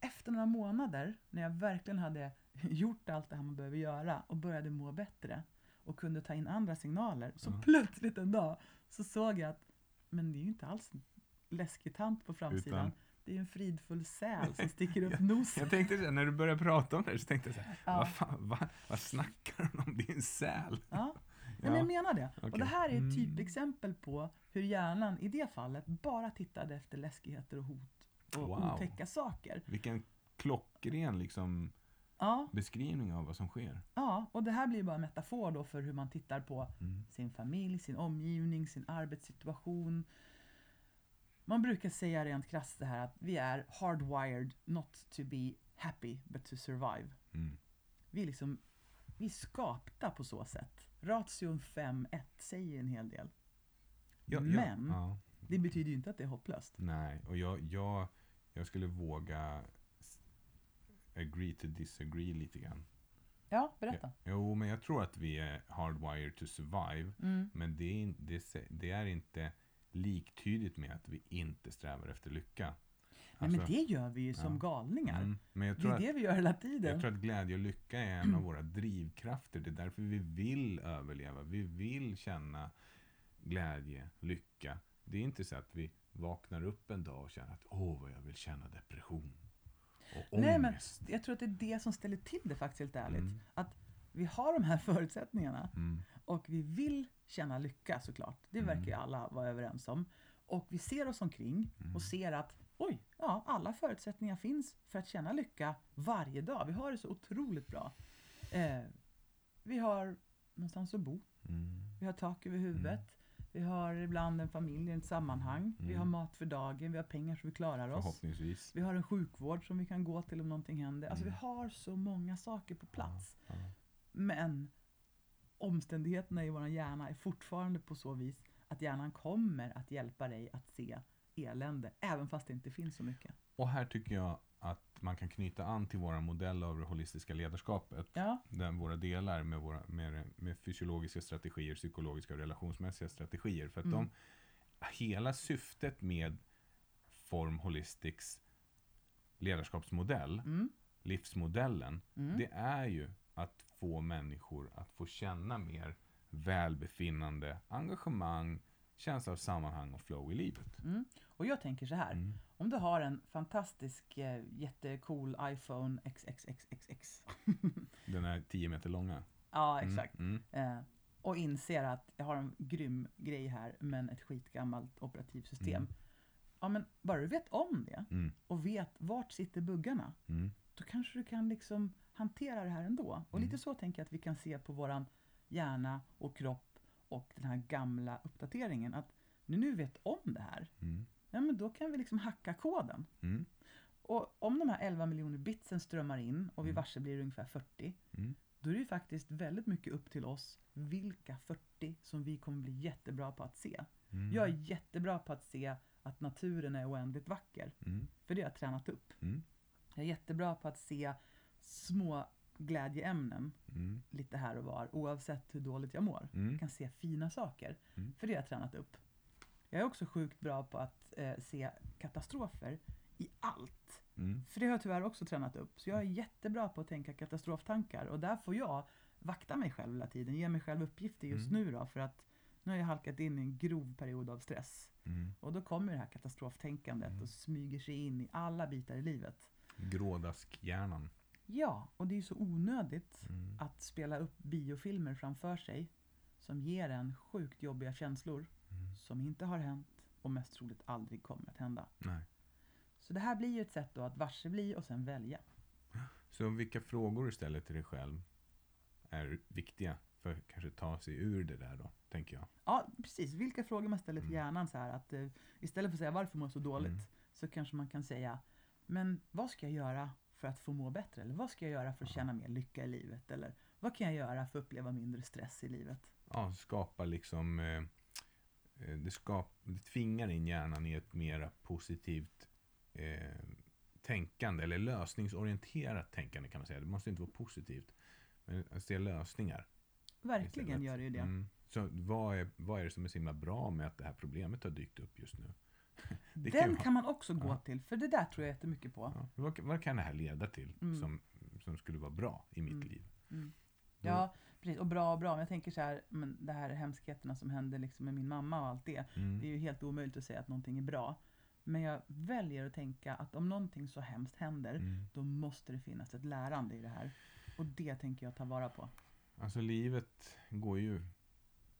Efter några månader när jag verkligen hade gjort allt det här man behöver göra och började må bättre och kunde ta in andra signaler så Ja. plötsligt en dag så såg jag att men det är ju inte alls läskig tant på framsidan. Utan- Det är ju en fridfull säl som sticker upp nosen. Jag tänkte så här, när du började prata om det så tänkte jag så här, Ja. vad, fan, vad, vad snackar hon om? Det är en säl. Ja. Men jag menar det. Och Okej. det här är ett Mm. typexempel på hur hjärnan i det fallet bara tittade efter läskigheter och hot och Wow. otäcka saker. Vilken klockren liksom, Ja, beskrivning av vad som sker. ja, och det här blir bara en metafor då för hur man tittar på Mm. sin familj, sin omgivning, sin arbetssituation. Man brukar säga rent krasst det här att vi är hardwired not to be happy but to survive. Mm. Vi är liksom, vi är skapta på så sätt. Ration 5-1 säger en hel del. Ja, ja, Men ja. det betyder ju inte att det är hopplöst. Nej, och jag, jag, jag skulle våga agree to disagree lite grann. Ja, berätta. Jo, men jag tror att vi är hardwired to survive. Mm. Men det är, det, det är inte liktydigt med att vi inte strävar efter lycka. Nej, men Alltså, det gör vi ju som ja. galningar. mm, men jag Det tror, är att, det vi gör hela tiden. jag tror att glädje och lycka är en av våra drivkrafter. Det är därför vi vill överleva. Vi vill känna glädje, lycka. Det är inte så att vi vaknar upp en dag och känner att åh, vad jag vill känna depression. Och Nej, men ångest. jag tror att det är det som ställer till det faktiskt helt ärligt. Mm. Att vi har de här förutsättningarna Mm, och vi vill känna lycka såklart. Det Mm. verkar ju alla vara överens om. Och vi ser oss omkring Mm. och ser att oj, ja, alla förutsättningar finns för att känna lycka varje dag. Vi har det så otroligt bra. Eh, vi har någonstans att bo. mm, Vi har tak över huvudet. Vi har ibland en familj i ett sammanhang. Vi Mm. har mat för dagen. Vi har pengar så vi klarar oss. förhoppningsvis. Vi har en sjukvård som vi kan gå till om någonting händer. Alltså vi Mm. har så många saker på plats. Ja, ja. Men omständigheterna i vår hjärna är fortfarande på så vis att hjärnan kommer att hjälpa dig att se elände, även fast det inte finns så mycket. Och här tycker jag att man kan knyta an till våra modell av det holistiska ledarskapet. Ja, Där våra delar med, våra, med, med fysiologiska strategier, psykologiska och relationsmässiga strategier. För att Mm. de, hela syftet med Form Holistics ledarskapsmodell, mm, livsmodellen, mm, det är ju att få människor att få känna mer välbefinnande, engagemang, känsla av sammanhang och flow i livet. Mm. Och jag tänker så här. Mm. Om du har en fantastisk eh, jättecool iPhone XXXXX. Den är 10 meter långa. ja, Mm, exakt. Mm. Eh, och inser att jag har en grym grej här men ett skitgammalt operativsystem. Mm. Ja men bara du vet om det Mm. och vet vart sitter buggarna. Då kanske du kan liksom hantera det här ändå. Och Mm. lite så tänker jag att vi kan se på våran hjärna och kropp och den här gamla uppdateringen. Att när nu vet om det här, Mm. ja men då kan vi liksom hacka koden. Mm. Och om de här 11 miljoner bitsen strömmar in och vid Mm. varse blir ungefär 40. Mm. Då är det ju faktiskt väldigt mycket upp till oss vilka 40 som vi kommer bli jättebra på att se. Mm. Jag är jättebra på att se att naturen är oändligt vacker. För det har jag tränat upp. Jag är jättebra på att se små glädjeämnen Mm. lite här och var oavsett hur dåligt jag mår. Mm. Jag kan se fina saker. Mm. För det har jag tränat upp. Jag är också sjukt bra på att eh, se katastrofer i allt. Mm. För det har jag tyvärr också tränat upp. Så jag är jättebra på att tänka katastroftankar. Och där får jag vakta mig själv hela tiden. Ge mig själv uppgifter just Mm. nu då. För att nu har jag halkat in i en grov period av stress. Mm. Och då kommer det här katastroftänkandet Mm. och smyger sig in i alla bitar i livet. Grådaskhjärnan. Ja, och det är ju så onödigt Mm. att spela upp biofilmer framför sig som ger en sjukt jobbiga känslor Mm. som inte har hänt och mest troligt aldrig kommer att hända. Nej. Så det här blir ju ett sätt då att varse bli och sen välja. Så vilka frågor du ställer till dig själv är viktiga för att kanske ta sig ur det där då, tänker jag. Ja, precis. Vilka frågor man ställer till Mm. hjärnan så här att eh, istället för att säga varför mår jag så dåligt Mm. så kanske man kan säga men vad ska jag göra för att få må bättre? Eller vad ska jag göra för att känna mer lycka i livet? Eller vad kan jag göra för att uppleva mindre stress i livet? Ja, skapa liksom... Eh, eh, det, skap, det tvingar in hjärnan i ett mera positivt eh, tänkande, eller lösningsorienterat tänkande kan man säga. Det måste inte vara positivt. Men att se lösningar. Verkligen istället. gör det ju det. Mm. Så vad är, vad är det som är så himla bra med att det här problemet har dykt upp just nu? Den vara- kan man också gå till, för det där tror jag jättemycket på. Vad, vad kan det här leda till Mm. som, som skulle vara bra i mitt Mm. liv? Mm. Ja, precis. Och bra och bra. Men jag tänker så här, men det här hemskheterna som hände liksom med min mamma och allt det. Mm. Det är ju helt omöjligt att säga att någonting är bra. Men jag väljer att tänka att om någonting så hemskt händer, Mm. då måste det finnas ett lärande i det här. Och det tänker jag ta vara på. Alltså livet går ju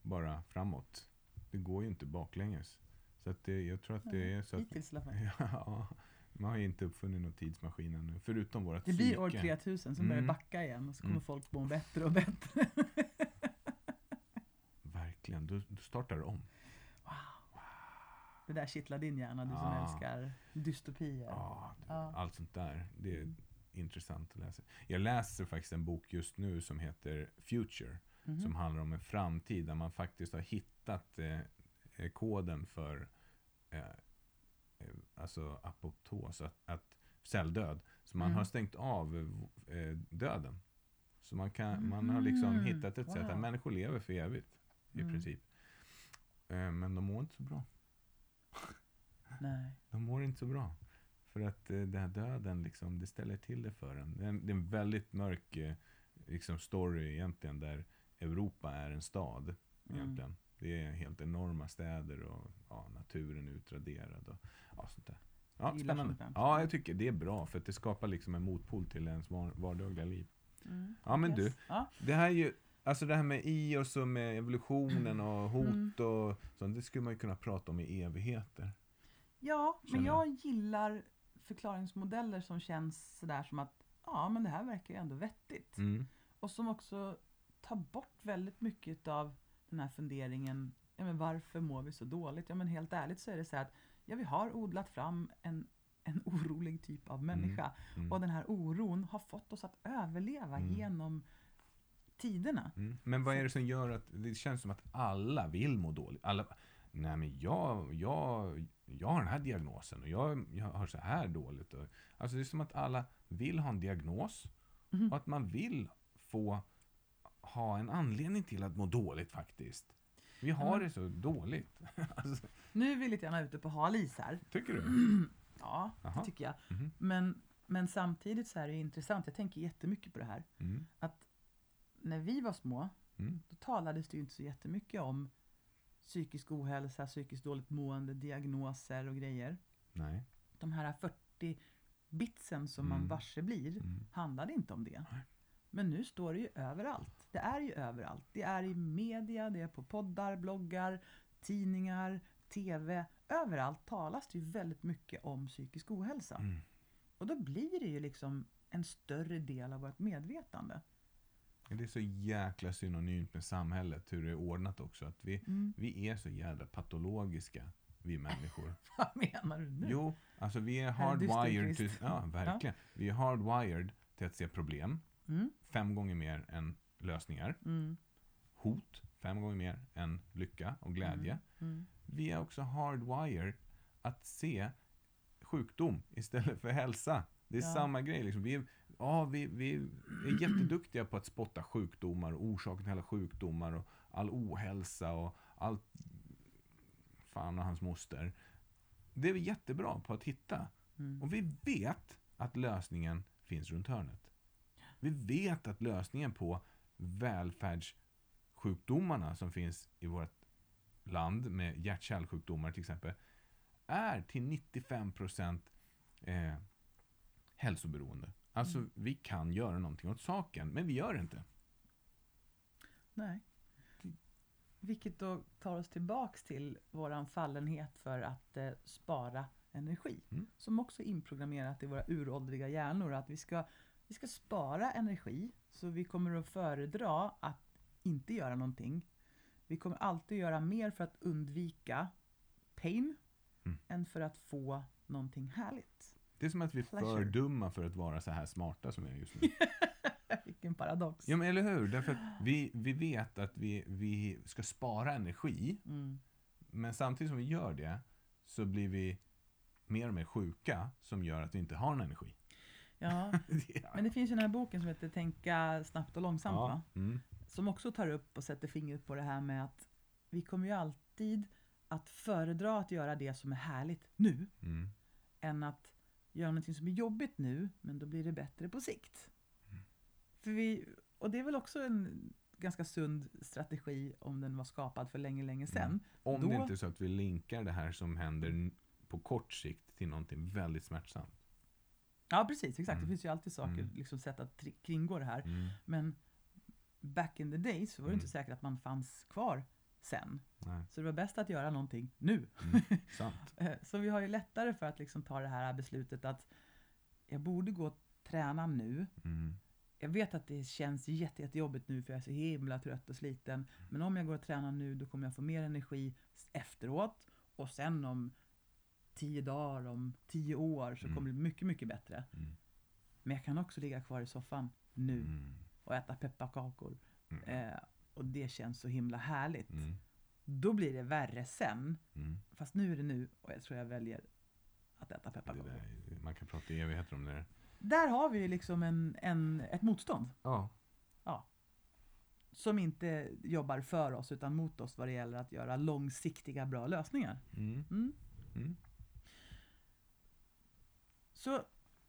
bara framåt. Det går ju inte baklänges. Så att det, jag tror att det är så att... Hittills i alla fall. Ja, man har ju inte uppfunnit någon tidsmaskin ännu. Förutom vårat Det blir år psyke. 3000, sen börjar det Mm. backa igen och så kommer Mm. folk må bättre och bättre. Verkligen, då, då startar det om. Det där kittlar din hjärna, du som Ah. älskar dystopier. Ja, Ja. allt sånt där. Det är intressant att läsa. Jag läser faktiskt en bok just nu som heter Future. Mhm. Som handlar om en framtid där man faktiskt har hittat eh, koden för eh, eh, alltså apoptos, att, att celldöd. Så man Mm. har stängt av eh, döden. Så man, kan, man har liksom Mhm. hittat ett sätt Wow. att människor lever för evigt. I Mm. princip. Eh, men de mår inte så bra. Nej. De mår inte så bra. För att eh, den här döden, liksom, det ställer till det för en. Det är en, det är en väldigt mörk eh, liksom story egentligen, där Europa är en stad. Mm. Egentligen. Det är helt enorma städer och ja, naturen är utraderad. Och, ja, sånt där. Ja, spännande. Ja, jag tycker det är bra, för att det skapar liksom en motpol till ens var- vardagliga liv. Mm. Ja, men Yes. du. Ja. Det här är ju, alltså det här med i och så med evolutionen och hot Mm. och sånt, det skulle man ju kunna prata om i evigheter. Ja, men Känner jag gillar förklaringsmodeller som känns sådär som att ja, men det här verkar ju ändå vettigt. Mm. Och som också tar bort väldigt mycket av den här funderingen, ja men varför mår vi så dåligt? Ja men helt ärligt så är det så att ja, vi har odlat fram en, en orolig typ av människa. Mm. Och den här oron har fått oss att överleva Mm. genom tiderna. Mm. Men vad är det som gör att det känns som att alla vill må dåligt? Alla, nej men jag, jag, jag har den här diagnosen och jag, jag har så här dåligt. Och, alltså det är som att alla vill ha en diagnos Mhm. och att man vill få ha en anledning till att må dåligt faktiskt. Vi har men- det så dåligt. alltså, Nu är vi lite grann ute på hal is här. tycker du? Ja, Jaha. det tycker jag. Mhm. Men, men samtidigt så är det intressant, jag tänker jättemycket på det här. Mm. Att när vi var små Mm. då talades det ju inte så jättemycket om psykisk ohälsa, psykiskt dåligt mående, diagnoser och grejer. Nej. De här 40 bitsen som Mm. man varse blir Mm. handlade inte om det. Nej. Men nu står det ju överallt. Det är ju överallt. Det är i media, det är på poddar, bloggar, tidningar, TV. Överallt talas det ju väldigt mycket om psykisk ohälsa. Mm. Och då blir det ju liksom en större del av vårt medvetande. Det är så jäkla synonymt med samhället, hur det är ordnat också. Att vi, Mm. vi är så jävla patologiska, vi människor. Vad menar du nu? Jo, alltså vi är hardwired till, ja, verkligen. Vi är hardwired till att se problem Mm, fem gånger mer än lösningar. mm, Hot fem gånger mer än lycka och glädje. mm. Vi är också hardwired att se sjukdom istället för hälsa. Det är Ja. samma grej. Liksom. Vi, är, ja, vi, vi är jätteduktiga på att spotta sjukdomar och orsaken till alla sjukdomar och all ohälsa och allt fan och hans moster. Det är vi jättebra på att hitta. Mm. Och vi vet att lösningen finns runt hörnet. Vi vet att lösningen på välfärdssjukdomarna som finns i vårt land med hjärt-kärlsjukdomar till exempel är till 95% eh, hälsoberoende. Alltså Mm. vi kan göra någonting åt saken, men vi gör det inte. Nej. Vilket då tar oss tillbaks till våran fallenhet för att eh, spara energi. Mm. Som också är inprogrammerat i våra uråldriga hjärnor. Att vi ska, vi ska spara energi. Så vi kommer att föredra att inte göra någonting. Vi kommer alltid göra mer för att undvika pain. Mm. Än för att få någonting härligt. Det är som att vi är för dumma för att vara så här smarta som vi är just nu. Vilken paradox. Ja men eller hur? Därför att vi, vi vet att vi, vi ska spara energi. Mm. Men samtidigt som vi gör det så blir vi mer och mer sjuka som gör att vi inte har någon energi. Ja, men det finns ju den här boken som heter Tänka snabbt och långsamt va? Mm. som också tar upp och sätter fingret på det här med att vi kommer ju alltid att föredra att göra det som är härligt nu Mm. än att göra någonting som är jobbigt nu men då blir det bättre på sikt. Mm. För vi, och det är väl också en ganska sund strategi om den var skapad för länge, länge sedan. Mm. Om Då- det inte är så att vi linkar det här som händer på kort sikt till någonting väldigt smärtsamt. Ja precis, exakt. Mm. Det finns ju alltid saker, Mm. liksom sätt att kringgå det här. Mm. Men back in the days så var det Mm. inte säkert att man fanns kvar sen. Nej. Så det var bäst att göra någonting nu. Mm. Eh, Så vi har ju lättare för att liksom ta det här beslutet att jag borde gå och träna nu. Mm. Jag vet att det känns jätte, jättejobbigt nu för jag är så himla trött och sliten. Men om jag går och tränar nu då kommer jag få mer energi efteråt. Och sen om tio dagar, om tio år så Mm. kommer det bli mycket, mycket bättre. Mm. Men jag kan också ligga kvar i soffan nu Mm. och äta pepparkakor. Mm. Eh, och det känns så himla härligt. Mm. Då blir det värre sen. Fast nu är det nu och jag tror jag väljer att äta pepparkakor. man kan prata i evigheter om det där. Där har vi liksom en, en, ett motstånd Ja. som inte jobbar för oss utan mot oss vad det gäller att göra långsiktiga bra lösningar. Mm. Mm. Mm. Så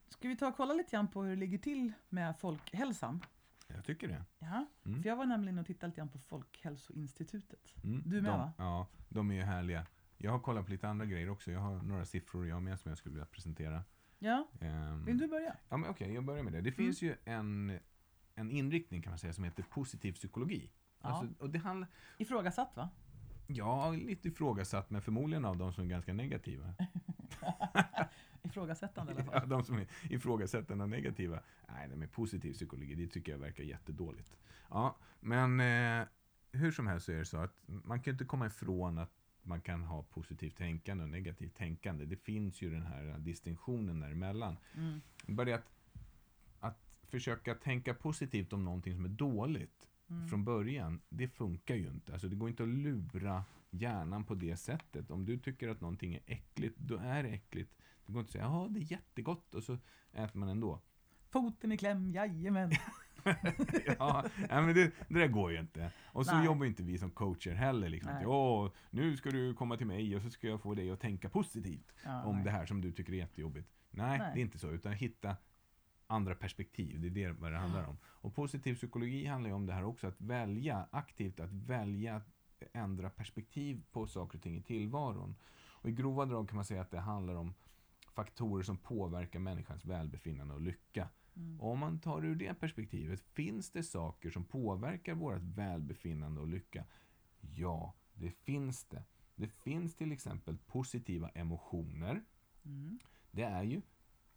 ska vi ta och kolla lite grann på hur det ligger till med folkhälsan? Jag tycker det. Ja, Mm. för jag var nämligen och tittade lite grann på Folkhälsoinstitutet. Mm. Du med, de, va? Ja, de är ju härliga. Jag har kollat på lite andra grejer också. Jag har några siffror jag med som jag skulle vilja presentera. Ja, Ehm, vill du börja? Ja, men okej, jag börjar med det. Det finns ju en, en inriktning kan man säga som heter positiv psykologi. Ja. Alltså, och det handlar, Ifrågasatt va? ja, lite ifrågasatt, men förmodligen av de som är ganska negativa. Ifrågasättande i alla Ja, fall. de som är ifrågasättande och negativa. Nej, det med positiv psykologi, det tycker jag verkar jättedåligt. Ja, men eh, hur som helst så är det så att man kan inte komma ifrån att man kan ha positivt tänkande och negativt tänkande. Det finns ju den här distinktionen däremellan. Mm. Bara att, att försöka tänka positivt om någonting som är dåligt Mm. från början, det funkar ju inte. Alltså det går inte att lura hjärnan på det sättet. Om du tycker att någonting är äckligt, då är det äckligt. Det går inte att säga ja det är jättegott och så äter man ändå. Foten i kläm, jajamän. ja, men det, det där går ju inte. Och så Nej. jobbar inte vi som coacher heller. Liksom. Åh, nu ska du komma till mig och så ska jag få dig att tänka positivt Ja, om nej. det här som du tycker är jättejobbigt. Nej, Nej. det är inte så. Utan hitta andra perspektiv. Det är det vad det handlar om. Och positiv psykologi handlar ju om det här också, att välja, aktivt att välja ändra perspektiv på saker och ting i tillvaron. Och i grova drag kan man säga att det handlar om faktorer som påverkar människans välbefinnande och lycka. Mm. Om man tar ur det perspektivet, finns det saker som påverkar vårt välbefinnande och lycka? Ja, det finns det. Det finns till exempel positiva emotioner. Mm. Det är ju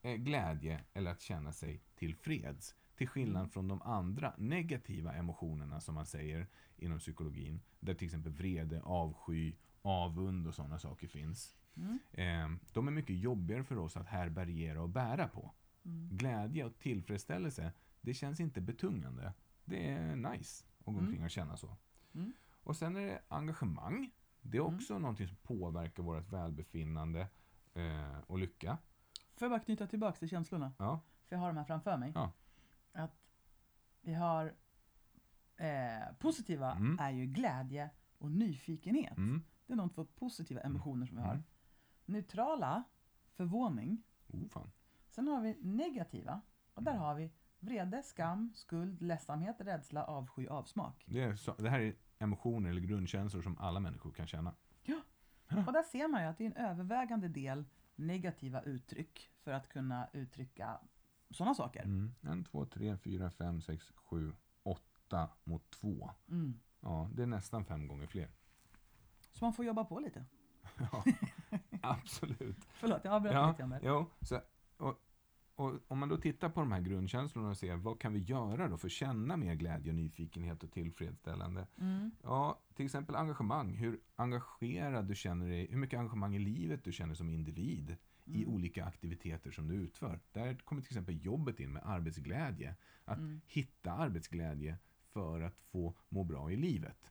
eh, glädje eller att känna sig tillfreds. Till skillnad från de andra negativa emotionerna som man säger inom psykologin. Där till exempel vrede, avsky, avund och sådana saker finns. Mm. Eh, de är mycket jobbigare för oss att härbärgera och bära på. Mm. Glädje och tillfredsställelse, det känns inte betungande. Det är nice att gå Mm. omkring och känna så. Mm. Och sen är det engagemang. Det är också någonting som påverkar vårt välbefinnande eh, och lycka. Får jag bara knyta tillbaka till känslorna? Ja. För jag har de här framför mig. Ja. Att vi har eh, positiva Mm. är ju glädje och nyfikenhet. Mm. Det är de två positiva emotioner som vi har. Mm. Neutrala, förvåning. Oh, fan. Sen har vi negativa och där har vi vrede, skam, skuld, ledsamhet, rädsla, avsky, avsmak. Det, är så, det här är emotioner eller grundkänslor som alla människor kan känna. Och där ser man ju att det är en övervägande del negativa uttryck för att kunna uttrycka sådana saker. Mm. En, två, tre, fyra, fem, sex, sju, åtta mot två. Mm. Ja, det är nästan fem gånger fler. Så man får jobba på lite. Ja, absolut. Förlåt, jag avbröt Ja, lite jo, så, och, och om man då tittar på de här grundkänslorna och ser vad kan vi göra då för att känna mer glädje, och nyfikenhet och tillfredsställande? Mm. Ja, till exempel engagemang. Hur engagerad du känner dig, hur mycket engagemang i livet du känner som individ i Mm. olika aktiviteter som du utför. Där kommer till exempel jobbet in med arbetsglädje. Att Mm. hitta arbetsglädje för att få må bra i livet.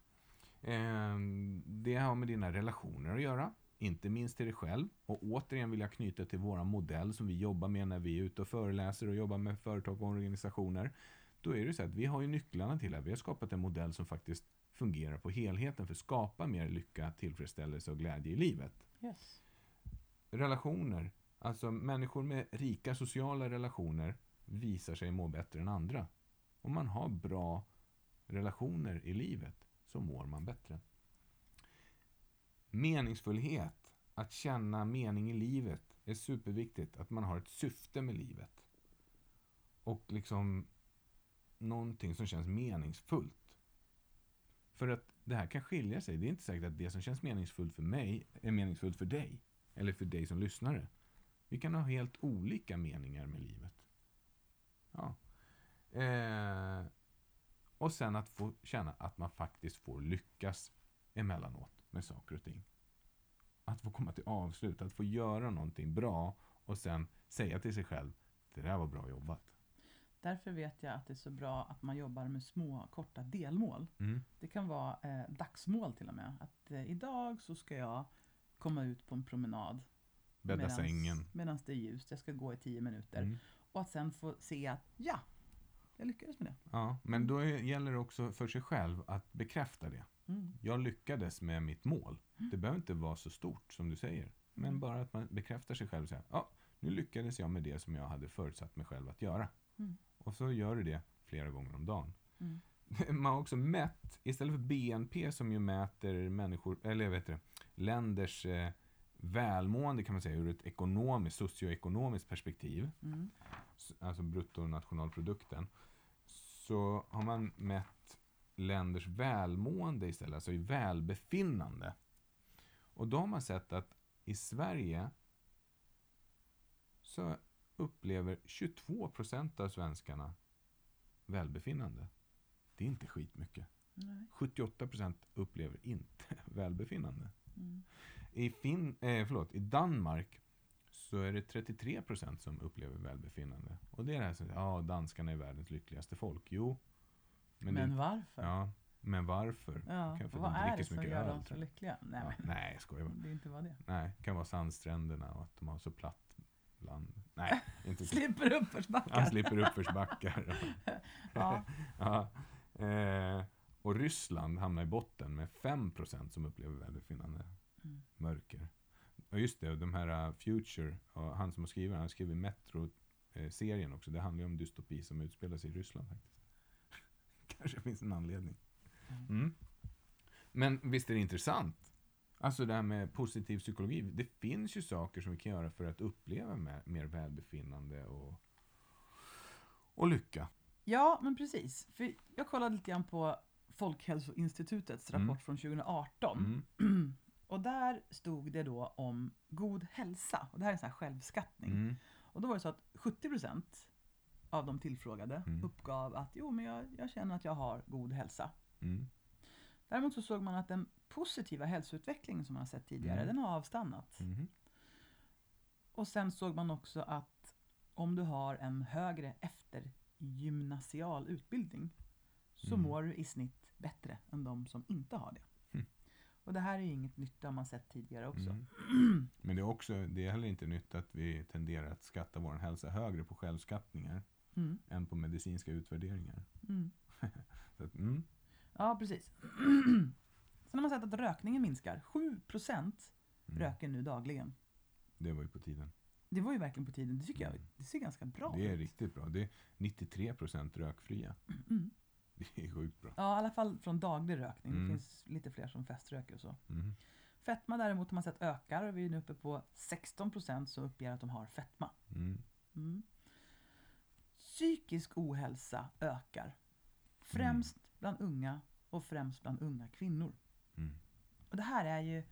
Ehm, Det har med dina relationer att göra. Inte minst till dig själv. Och återigen vill jag knyta till våra modell som vi jobbar med när vi är ute och föreläser och jobbar med företag och organisationer. Då är det så att vi har ju nycklarna till det. Vi har skapat en modell som faktiskt fungerar på helheten för att skapa mer lycka, tillfredsställelse och glädje i livet. Yes. Relationer, alltså människor med rika sociala relationer visar sig må bättre än andra. Om man har bra relationer i livet så mår man bättre. Meningsfullhet, att känna mening i livet är superviktigt. Att man har ett syfte med livet. Och liksom någonting som känns meningsfullt. För att det här kan skilja sig. Det är inte säkert att det som känns meningsfullt för mig är meningsfullt för dig. Eller för dig som lyssnare. Vi kan ha helt olika meningar med livet. Ja. Eh, och sen att få känna att man faktiskt får lyckas emellanåt med saker och ting. Att få komma till avslut, att få göra någonting bra och sen säga till sig själv, det där var bra jobbat. Därför vet jag att det är så bra att man jobbar med små korta delmål. Mm. Det kan vara eh, dagsmål till och med. Att eh, idag så ska jag komma ut på en promenad. Bädda sängen. Medan det är ljust. Jag ska gå i tio minuter. Mm. Och att sen få se att ja, jag lyckades med det. Ja, men då gäller det också för sig själv att bekräfta det. Mm. Jag lyckades med mitt mål. Det behöver inte vara så stort som du säger. Men Mm. bara att man bekräftar sig själv och säger, ja, nu lyckades jag med det som jag hade förutsatt mig själv att göra. Mm. Och så gör du det flera gånger om dagen. Man har också mätt, istället för BNP som ju mäter människor, eller jag vet det, länders eh, välmående kan man säga ur ett ekonomiskt, socioekonomiskt perspektiv, Mm. alltså bruttonationalprodukten, så har man mätt länders välmående istället, alltså i välbefinnande. Och då har man sett att i Sverige så upplever 22 procent av svenskarna välbefinnande. Det är inte skitmycket. Nej. 78 procent upplever inte välbefinnande. Mm. I, fin, eh, förlåt, I Danmark så är det 33 procent som upplever välbefinnande. Och det är det här som, ja, danskarna är världens lyckligaste folk. Jo. Men, det, varför? Ja, men varför? Ja, Kan- för vad de är det som gör dem så jag. lyckliga? Nej, Ja, men nej, jag skojar bara. det är inte bara det. Nej, det kan vara sandstränderna och att de har så platt land. Nej, inte. Slipper uppförsbackar. Han slipper uppförsbackar. ja. ja. Eh, och Ryssland hamnar i botten med 5% som upplever välbefinnande. Mm. Mörker. Och just det, de här uh, Future, och han som har skrivit han har skrivit Metro eh, också. Det handlar ju om dystopi som utspelar sig i Ryssland faktiskt. Kanske finns en anledning. Mm. Men visst är det intressant? Alltså det här med positiv psykologi. Det finns ju saker som vi kan göra för att uppleva mer, mer välbefinnande och, och lycka. Ja, men precis. För jag kollade lite grann på Folkhälsoinstitutets rapport Mm. från 2018. Mm. Och där stod det då om god hälsa. Och det här är en sån här självskattning. Mm. Och då var det så att 70% av de tillfrågade Mm. uppgav att jo, men jag, jag känner att jag har god hälsa. Mm. Däremot så såg man att den positiva hälsoutvecklingen som man har sett tidigare, Mm. den har avstannat. Och sen såg man också att om du har en högre eftergymnasial utbildning så Mm. mår du i snitt bättre än de som inte har det. Mm. Och det här är ju inget nytt, det har man sett tidigare också. Mm. Men det är också, det är heller inte nytt att vi tenderar att skatta vår hälsa högre på självskattningar Mm. än på medicinska utvärderingar. Mm. Så att, mm. Ja, precis. Sen har man sett att rökningen minskar. 7% Mm. röker nu dagligen. Det var ju på tiden. Det var ju verkligen på tiden. Det tycker jag Mm. det ser ganska bra Det är ut. riktigt bra. Det är 93% rökfria. Mm. Det är sjukt bra. Ja, i alla fall från daglig rökning. Mm. Det finns lite fler som feströker och så. Mm. Fetma däremot har man sett ökar. Vi är nu uppe på 16% som uppger att de har fetma. Mm. Mm. Psykisk ohälsa ökar. Främst bland unga och främst bland unga kvinnor. Mm. Och det här är ju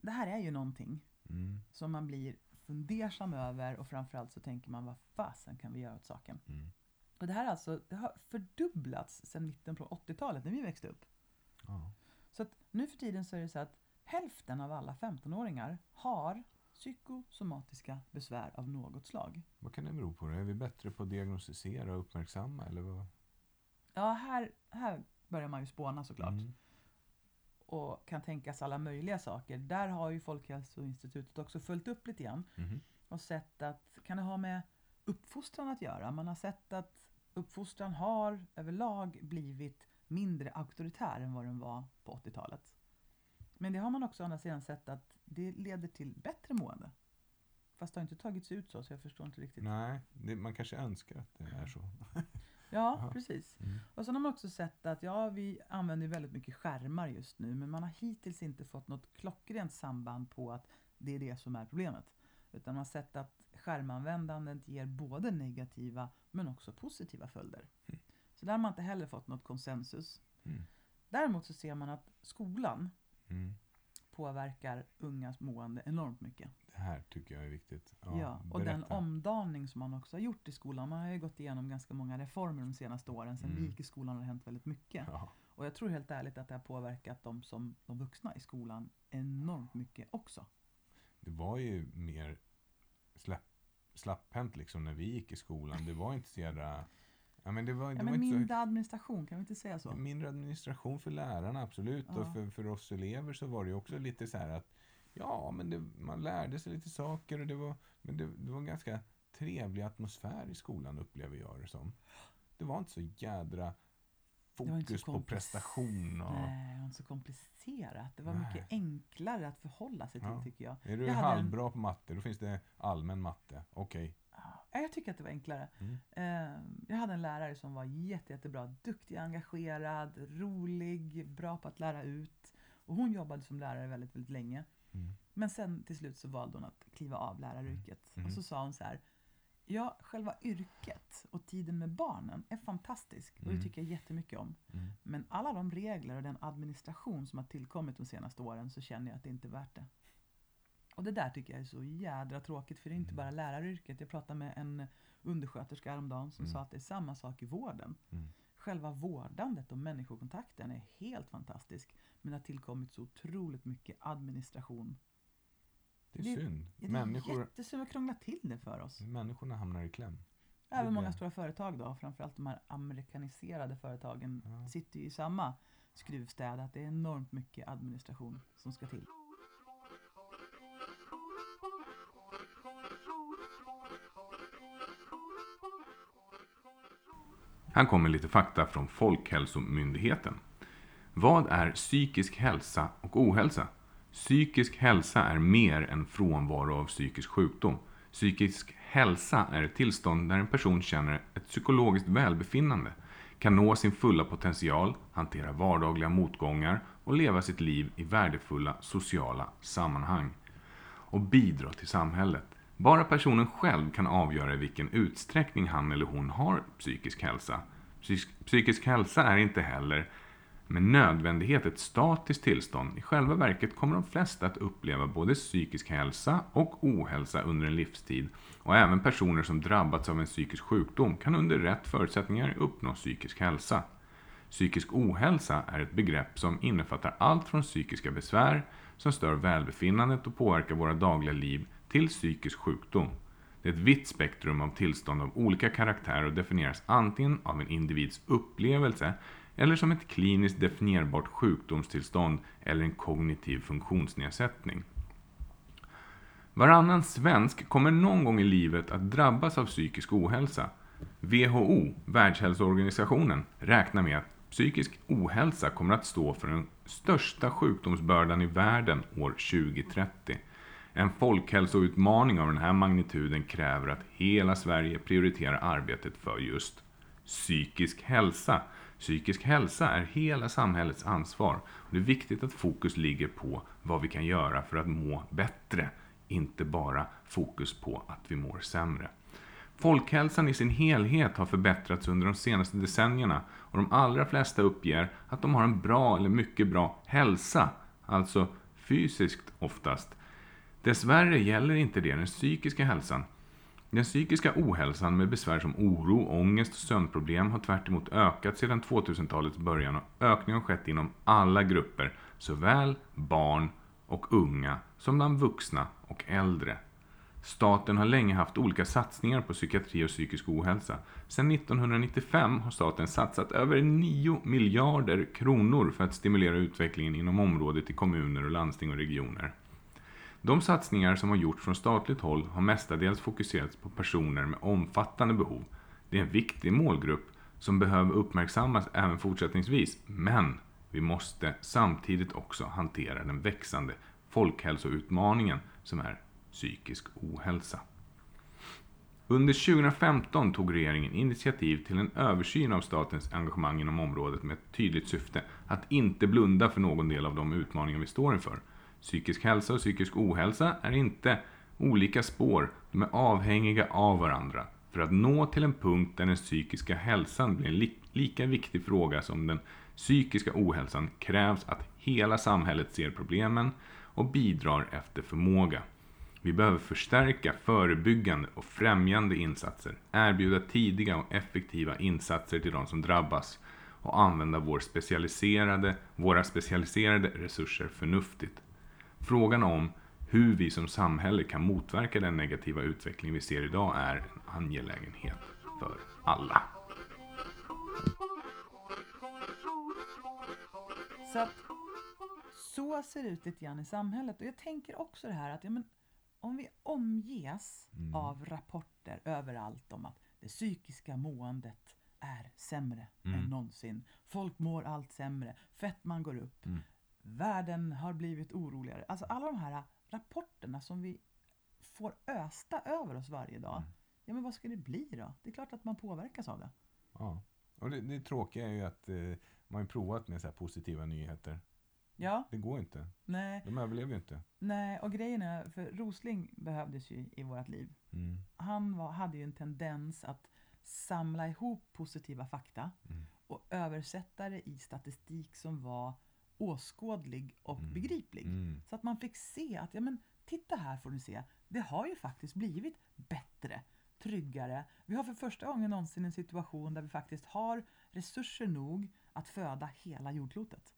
Det här är ju någonting Mm. som man blir fundersam över och framförallt så tänker man vad fasen kan vi göra åt saken? Mm. Och det här är alltså, det har fördubblats sedan mitten på 80-talet när vi växte upp. Ja. Så att nu för tiden så är det så att hälften av alla 15-åringar har psykosomatiska besvär av något slag. Vad kan det bero på? Är vi bättre på att diagnostisera och uppmärksamma? Eller vad? Ja, här, här börjar man ju spåna såklart. Mm. Och kan tänkas alla möjliga saker. Där har ju Folkhälsoinstitutet också följt upp lite grann. Mhm. och sett att, kan det ha med uppfostran att göra? Man har sett att uppfostran har överlag blivit mindre auktoritär än vad den var på 80-talet. Men det har man också å andra sidan sett att det leder till bättre mående. Fast det har inte tagits ut så, så jag förstår inte riktigt. Nej, det, man kanske önskar att det är så. Ja, Ja. precis. Mm. Och sen har man också sett att ja, vi använder väldigt mycket skärmar just nu, men man har hittills inte fått något klockrent samband på att det är det som är problemet. Utan man har sett att skärmanvändandet ger både negativa men också positiva följder. Mm. Så där har man inte heller fått något konsensus. Mm. Däremot så ser man att skolan Mm. Påverkar ungas mående enormt mycket. Det här tycker jag är viktigt. Ja, och den berätta. omdaning som man också har gjort i skolan. Man har ju gått igenom ganska många reformer de senaste åren. Sen Mm. vi gick i skolan har det hänt väldigt mycket. Ja. Och jag tror helt ärligt att det har påverkat dem som de vuxna i skolan enormt mycket också. Det var ju mer släpp, slapphänt liksom när vi gick i skolan. Det var inte så jävla... Ja, men det var, det Ja, men mindre så... administration, kan vi inte säga så? Mindre administration för lärarna, absolut. Ja. Och för, för oss elever så var det också lite så här att ja, men det, man lärde sig lite saker och det var, men det, det var en ganska trevlig atmosfär i skolan upplever jag det som. Det var inte så jädra inte så fokus på prestation. Och, Nej, det var inte så komplicerat. Det var Nej. mycket enklare att förhålla sig till Ja. tycker jag. är du Jag hade en- halvbra på matte, då finns det allmän matte. Okej. Ja, jag tycker att det var enklare. Mm. Eh, Jag hade en lärare som var jätte, jättebra. Duktig, engagerad, rolig, bra på att lära ut. Och hon jobbade som lärare väldigt, väldigt länge. Mm. Men sen till slut så valde hon att kliva av läraryrket. Mm. Och så sa hon så här. Ja, själva yrket och tiden med barnen är fantastisk och det Mm. tycker jag jättemycket om. Mm. Men alla de regler och den administration som har tillkommit de senaste åren så känner jag att det inte är värt det. Och det där tycker jag är så jädra tråkigt för det är inte Mm. bara läraryrket. Jag pratade med en undersköterska häromdagen som Mm. sa att det är samma sak i vården. Mm. Själva vårdandet och människokontakten är helt fantastisk. Men det har tillkommit så otroligt mycket administration. Det är Det- synd. Ja, det är Människor, jättesynd att krångla till det för oss. människorna hamnar i kläm. Även många stora företag då, framförallt de här amerikaniserade företagen, Ja. sitter ju i samma skruvstäd. Att det är enormt mycket administration som ska till. Här kommer lite fakta från Folkhälsomyndigheten. Vad är psykisk hälsa och ohälsa? Psykisk hälsa är mer än frånvaro av psykisk sjukdom. Psykisk hälsa är ett tillstånd där en person känner ett psykologiskt välbefinnande, kan nå sin fulla potential, hantera vardagliga motgångar och leva sitt liv i värdefulla sociala sammanhang och bidra till samhället. Bara personen själv kan avgöra i vilken utsträckning han eller hon har psykisk hälsa. Psyk- Psykisk hälsa är inte heller med nödvändighet ett statiskt tillstånd. I själva verket kommer de flesta att uppleva både psykisk hälsa och ohälsa under en livstid. Och även personer som drabbats av en psykisk sjukdom kan under rätt förutsättningar uppnå psykisk hälsa. Psykisk ohälsa är ett begrepp som innefattar allt från psykiska besvär som stör välbefinnandet och påverkar våra dagliga liv till psykisk sjukdom. Det är ett vitt spektrum av tillstånd av olika karaktär och definieras antingen av en individs upplevelse eller som ett kliniskt definierbart sjukdomstillstånd eller en kognitiv funktionsnedsättning. Varannan svensk kommer någon gång i livet att drabbas av psykisk ohälsa. WHO, Världshälsoorganisationen, räknar med att psykisk ohälsa kommer att stå för den största sjukdomsbördan i världen år 2030. En folkhälsoutmaning av den här magnituden kräver att hela Sverige prioriterar arbetet för just psykisk hälsa. Psykisk hälsa är hela samhällets ansvar. Det är viktigt att fokus ligger på vad vi kan göra för att må bättre. Inte bara fokus på att vi mår sämre. Folkhälsan i sin helhet har förbättrats under de senaste decennierna och de allra flesta uppger att de har en bra eller mycket bra hälsa, alltså fysiskt oftast. Dessvärre gäller inte det den psykiska hälsan. Den psykiska ohälsan med besvär som oro, ångest och sömnproblem har tvärtemot ökat sedan 2000-talets början och ökningen har skett inom alla grupper, såväl barn och unga som bland vuxna och äldre. Staten har länge haft olika satsningar på psykiatri och psykisk ohälsa. Sedan 1995 har staten satsat över 9 miljarder kronor för att stimulera utvecklingen inom området i kommuner och landsting och regioner. De satsningar som har gjorts från statligt håll har mestadels fokuserats på personer med omfattande behov. Det är en viktig målgrupp som behöver uppmärksammas även fortsättningsvis, men vi måste samtidigt också hantera den växande folkhälsoutmaningen som är psykisk ohälsa. Under 2015 tog regeringen initiativ till en översyn av statens engagemang inom området med ett tydligt syfte att inte blunda för någon del av de utmaningar vi står inför. Psykisk hälsa och psykisk ohälsa är inte olika spår, de är avhängiga av varandra. För att nå till en punkt där den psykiska hälsan blir en li lika viktig fråga som den psykiska ohälsan krävs att hela samhället ser problemen och bidrar efter förmåga. Vi behöver förstärka förebyggande och främjande insatser, erbjuda tidiga och effektiva insatser till de som drabbas och använda vår specialiserade, våra specialiserade resurser förnuftigt. Frågan om hur vi som samhälle kan motverka den negativa utveckling vi ser idag är en angelägenhet för alla. Så att så ser det ut lite grann i samhället. Och jag tänker också det här att ja, men, om vi omges Mm. av rapporter överallt om att det psykiska måendet är sämre Mm. än någonsin. Folk mår allt sämre, fettman går upp, Mm. Världen har blivit oroligare. Alltså alla de här rapporterna som vi får östa över oss varje dag. Mm. Ja men vad ska det bli då? Det är klart att man påverkas av det. Ja. Och det, det tråkiga är ju att eh, man har provat med så här positiva nyheter. Ja, Det går inte. nej, De överlever ju inte. nej och grejen är, för Rosling behövdes ju i vårt liv. Mm. han var, hade ju en tendens att samla ihop positiva fakta Mm. och översätta det i statistik som var åskådlig och Mm. begriplig. Mm. Så att man fick se att, ja men titta här får ni se, det har ju faktiskt blivit bättre, tryggare. Vi har för första gången någonsin en situation där vi faktiskt har resurser nog att föda hela jordklotet.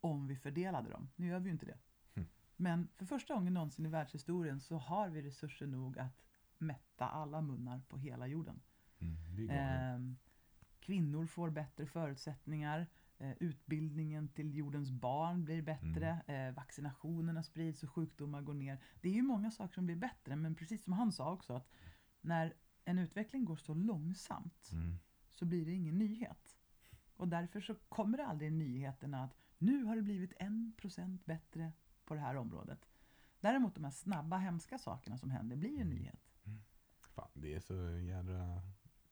Om vi fördelade dem. Nu gör vi ju inte det. Mm. Men för första gången någonsin i världshistorien så har vi resurser nog att mätta alla munnar på hela jorden. Ehm, kvinnor får bättre förutsättningar. Eh, utbildningen till jordens barn blir bättre. Eh, vaccinationerna sprids och sjukdomar går ner. Det är ju många saker som blir bättre, men precis som han sa också att när en utveckling går så långsamt Mm. så blir det ingen nyhet. Och därför så kommer det aldrig nyheterna att nu har det blivit en procent bättre på det här området. Däremot de här snabba hemska sakerna som händer blir ju en nyhet. Fan, det är så jädra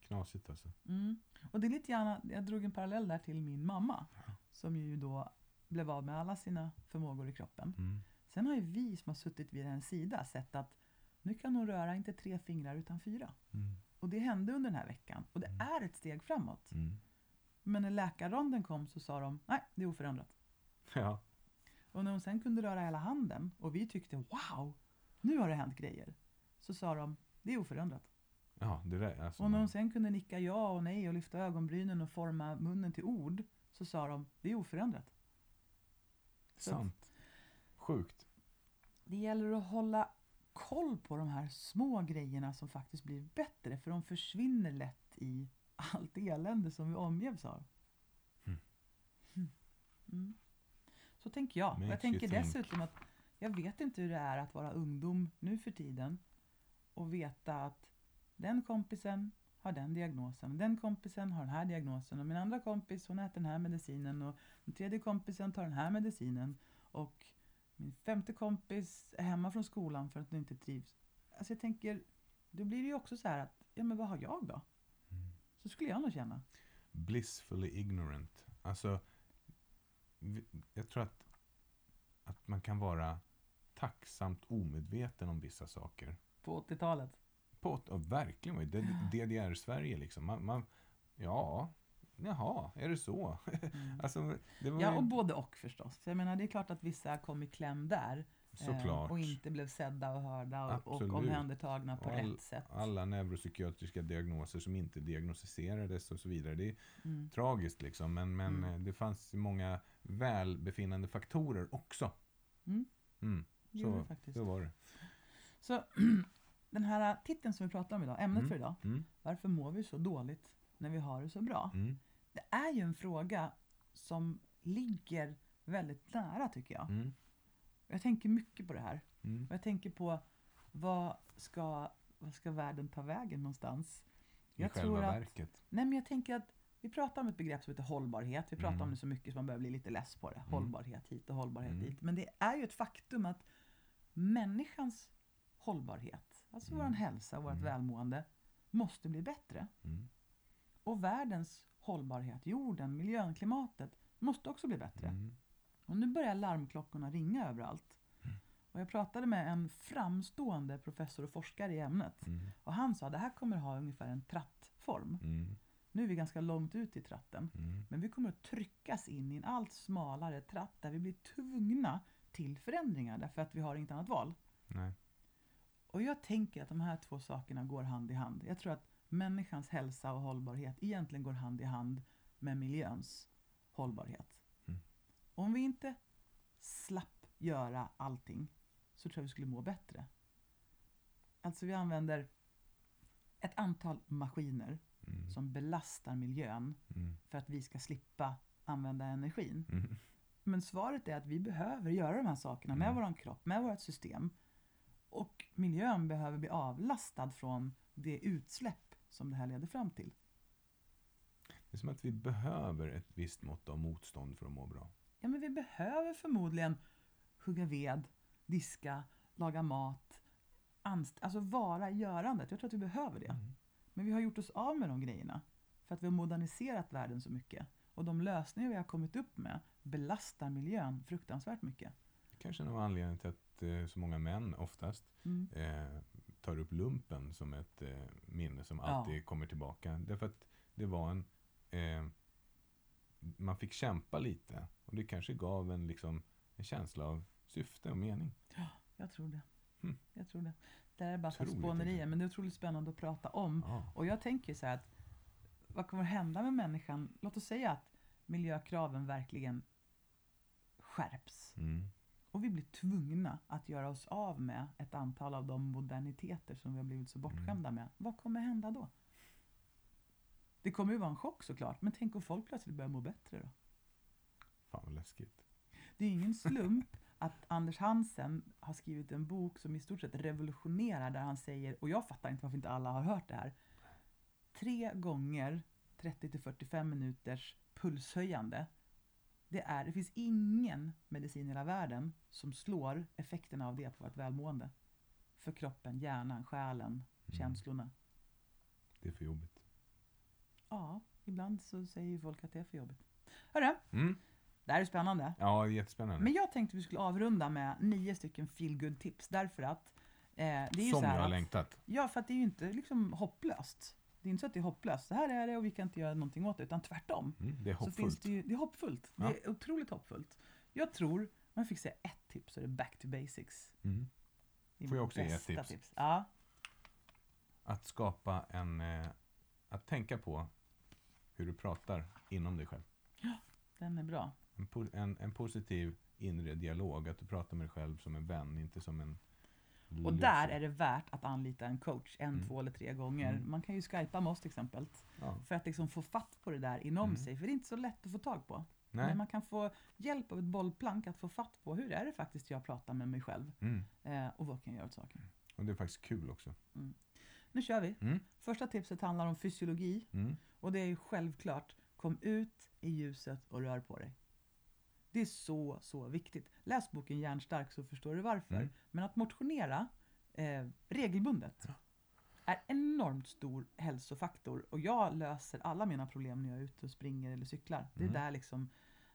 knasigt alltså. Mm. Och det är lite grann, jag drog en parallell där till min mamma. Som ju då blev av med alla sina förmågor i kroppen. Mm. Sen har ju vi som har suttit vid hennes sida sett att nu kan hon röra inte tre fingrar utan fyra. Mm. Och det hände under den här veckan. Och det Mm. är ett steg framåt. Mm. Men när läkarronden kom så sa de, nej det är oförändrat. Ja. Och när hon sen kunde röra hela handen och vi tyckte, wow, nu har det hänt grejer. Så sa de, det är oförändrat. Ja, det där alltså. Och när man- sen kunde nicka ja och nej och lyfta ögonbrynen och forma munnen till ord så sa de, det är oförändrat. Sant. Sjukt. Det gäller att hålla koll på de här små grejerna som faktiskt blir bättre för de försvinner lätt i allt elände som vi omges av. Mm. Mm. Mm. Så tänker jag. Makes jag tänker you think. dessutom att jag vet inte hur det är att vara ungdom nu för tiden och veta att den kompisen har den diagnosen, den kompisen har den här diagnosen och min andra kompis hon äter den här medicinen och den tredje kompisen tar den här medicinen och min femte kompis är hemma från skolan för att den inte trivs. Alltså jag tänker, då blir det ju också så här att, ja men vad har jag då? Mm. Så skulle jag nog känna. Blissfully ignorant. Alltså, jag tror att, att man kan vara tacksamt omedveten om vissa saker. På 80-talet. På, och verkligen, det DDR-Sverige liksom. Man, man, ja, jaha, är det så? Mm. alltså, det Ja, ju och både och förstås. För jag menar, det är klart att vissa kom i kläm där. eh, såklart. och inte blev sedda och hörda och, och omhändertagna på all- rätt sätt. Alla neuropsykiatriska diagnoser som inte diagnostiserades och så vidare. Det är Mm. tragiskt liksom. Men, men Mm. eh, det fanns många välbefinnande faktorer också. Mm. Mm. Det Så, det faktiskt. så var det. Så den här titeln som vi pratar om idag, ämnet Mm. för idag. Mm. Varför mår vi så dåligt när vi har det så bra? Mm. Det är ju en fråga som ligger väldigt nära tycker jag. Mm. Jag tänker mycket på det här. Mm. Jag tänker på vad ska, vad ska världen ta vägen någonstans? I Jag själva tror att- verket. Nej men jag tänker att vi pratar om ett begrepp som heter hållbarhet. Vi pratar Mm. om det så mycket så man börjar bli lite less på det. Hållbarhet hit och hållbarhet Mm. dit. Men det är ju ett faktum att människans hållbarhet, alltså Mm. våran hälsa och vårt Mm. välmående, måste bli bättre. Mm. Och världens hållbarhet, jorden, miljön, klimatet, måste också bli bättre. Mm. Och nu börjar larmklockorna ringa överallt. Mm. Och jag pratade med en framstående professor och forskare i ämnet. Mm. Och han sa att det här kommer ha ungefär en trattform. Mm. Nu är vi ganska långt ut i tratten. Men vi kommer att tryckas in i en allt smalare tratt där vi blir tvungna till förändringar därför att vi har inget annat val. Nej. Och jag tänker att de här två sakerna går hand i hand. Jag tror att människans hälsa och hållbarhet egentligen går hand i hand med miljöns hållbarhet. Mm. Om vi inte slapp göra allting så tror jag vi skulle må bättre. Alltså vi använder ett antal maskiner Mm. som belastar miljön Mm. för att vi ska slippa använda energin. Mm. Men svaret är att vi behöver göra de här sakerna med Mm. våran kropp, med vårt system. Och miljön behöver bli avlastad från det utsläpp som det här leder fram till. Det är som att vi behöver ett visst mått av motstånd för att må bra. Ja, men vi behöver förmodligen hugga ved, diska, laga mat, anst- alltså vara görandet. Jag tror att vi behöver det. Mm. Men vi har gjort oss av med de grejerna för att vi har moderniserat världen så mycket. Och de lösningar vi har kommit upp med belastar miljön fruktansvärt mycket. Kanske en av anledningarna till att eh, så många män oftast Mm. eh, tar upp lumpen som ett eh, minne som Ja. alltid kommer tillbaka. Därför att det var en... Eh, man fick kämpa lite och det kanske gav en, liksom, en känsla av syfte och mening. Jag tror det. Mm. Jag tror det. Det här är bara spånerier, men det är otroligt spännande att prata om. Ja. Och jag tänker så här att vad kommer att hända med människan? Låt oss säga att miljökraven verkligen skärps. Mm. Och vi blir tvungna att göra oss av med ett antal av de moderniteter som vi har blivit så bortskämda med. Vad kommer hända då? Det kommer ju vara en chock såklart, men tänk om folk plötsligt börjar må bättre då? Fan vad läskigt. Det är ingen slump att Anders Hansen har skrivit en bok som i stort sett revolutionerar där han säger, och jag fattar inte varför inte alla har hört det här, tre gånger 30 till 45 minuters pulshöjande Det, är, det finns ingen medicin i hela världen som slår effekterna av det på vårt välmående. För kroppen, hjärnan, själen, Mm. känslorna. Det är för jobbigt. Ja, ibland så säger ju folk att det är för jobbigt. Hörru, Mm. det här är spännande. Ja, det är jättespännande. Men jag tänkte vi skulle avrunda med nio stycken feel tips därför att eh, det är ju Som så här jag har att, längtat. Ja, för att det är ju inte liksom hopplöst. Det är inte så att det är hopplöst. Så här är det och vi kan inte göra någonting åt det, utan tvärtom. Mm, det är Så finns hoppfullt. det, ju, det är hoppfullt. Ja. Det är otroligt hoppfullt. Jag tror, om jag fick säga ett tips så är det back to basics. Mm. Får jag också ge ett bästa tips? Ja, Att skapa en... Eh, att tänka på hur du pratar inom dig själv. den är bra. En, en, en positiv inre dialog. Att du pratar med dig själv som en vän, inte som en Och där är det värt att anlita en coach en, Mm. två eller tre gånger. Mm. Man kan ju skypa med oss till exempel. Ja. För att liksom få fatt på det där inom Mm. sig. För det är inte så lätt att få tag på. Nej. Men man kan få hjälp av ett bollplank att få fatt på hur är det faktiskt jag pratar med mig själv. Mm. Eh, och vad kan jag göra åt saken. Och det är faktiskt kul också. Nu kör vi. Mm. Första tipset handlar om fysiologi. Mm. Och det är ju självklart, kom ut i ljuset och rör på dig. Det är så, så viktigt. Läs boken Hjärnstark så förstår du varför. Mm. Men att motionera eh, regelbundet är enormt stor hälsofaktor. Och jag löser alla mina problem när jag är ute och springer eller cyklar. Det är Mm. där liksom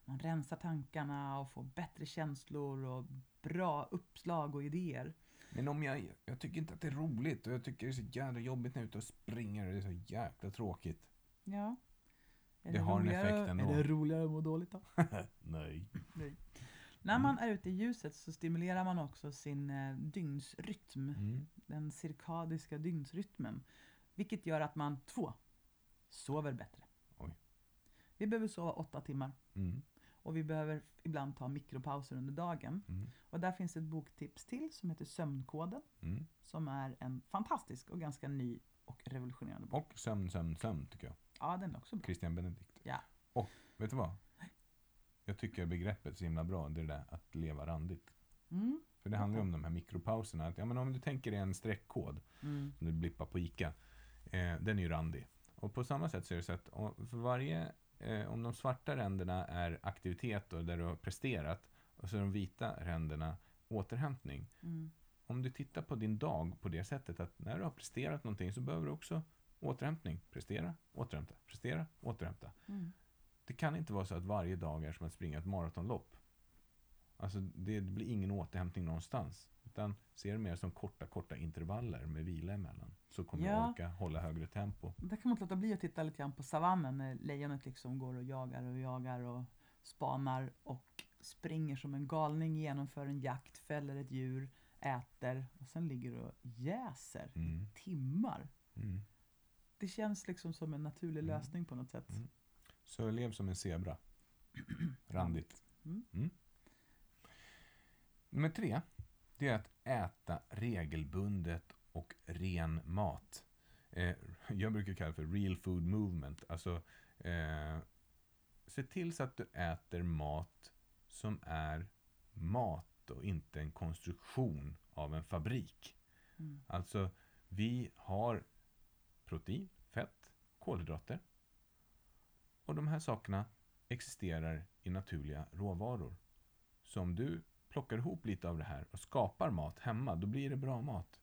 man rensar tankarna och får bättre känslor och bra uppslag och idéer. Men om jag, jag tycker inte att det är roligt och jag tycker det är så jävla jobbigt när jag är ute och springer och det är så jäkla tråkigt. Ja. Är Det har en effekt ändå. Är det roligare att må dåligt då? Nej. Nej. När man är ute i ljuset så stimulerar man också sin eh, dygnsrytm, Mm. den cirkadiska dygnsrytmen. Vilket gör att man, två, sover bättre. Oj. Vi behöver sova åtta timmar Mm. och vi behöver ibland ta mikropauser under dagen. Mm. Och där finns ett boktips till som heter Sömnkoden, Mm. som är en fantastisk och ganska ny och revolutionerande bok. Och sömn, sömn, sömn tycker jag. Ja, den är också bra. Christian Benedikt. Ja. Och vet du vad? Jag tycker begreppet är så himla bra. Det är det där att leva randigt. Mm. För det handlar ju om de här mikropauserna. Att, ja, men om du tänker dig en streckkod Mm. som du blippar på ICA. Eh, den är ju randig. Och på samma sätt så är det så att om- för varje, eh, om de svarta ränderna är aktivitet och där du har presterat och så är de vita ränderna återhämtning. Mm. Om du tittar på din dag på det sättet att när du har presterat någonting så behöver du också återhämtning. Prestera, återhämta, prestera, återhämta. Mm. Det kan inte vara så att varje dag är som att springa ett maratonlopp. Alltså det, blir ingen återhämtning någonstans. Utan se det mer som korta, korta intervaller med vila emellan. Så kommer Ja. du orka hålla högre tempo. Där kan man inte låta bli att titta lite grann på savannen när lejonet liksom går och jagar och jagar och spanar och springer som en galning, genomför en jakt, fäller ett djur, äter och sen ligger och jäser Mm. timmar. Mm. Det känns liksom som en naturlig Mm. lösning på något sätt. Mm. Så lev som en zebra. Randigt. Mm. Mm. Nummer tre. Det är att äta regelbundet och ren mat. Eh, jag brukar kalla det för real food movement. Alltså, eh, se till så att du äter mat som är mat och inte en konstruktion av en fabrik. Mm. Alltså, vi har protein, fett, kolhydrater. Och de här sakerna existerar i naturliga råvaror. Så om du plockar ihop lite av det här och skapar mat hemma, då blir det bra mat.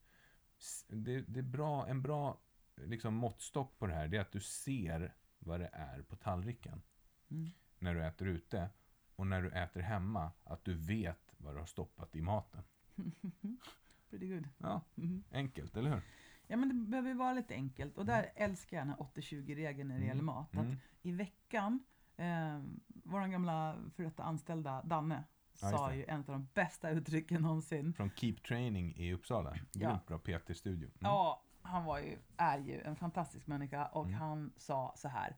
Det, det är bra, en bra liksom, måttstock på det här, det är att du ser vad det är på tallriken Mm. när du äter ute. Och när du äter hemma, att du vet vad du har stoppat i maten. Pretty good. Ja, Mhm. enkelt, eller hur? Ja men det behöver ju vara lite enkelt och där älskar jag den här 80-20-regeln när det Mm. gäller mat. Mm. Att I veckan, eh, vår gamla för detta anställda Danne Ja, sa ju en av de bästa uttrycken någonsin. Från Keep Training i Uppsala. Grymt bra PT-studio. Mm. Ja, han var ju, är ju en fantastisk människa och Mm. han sa så här.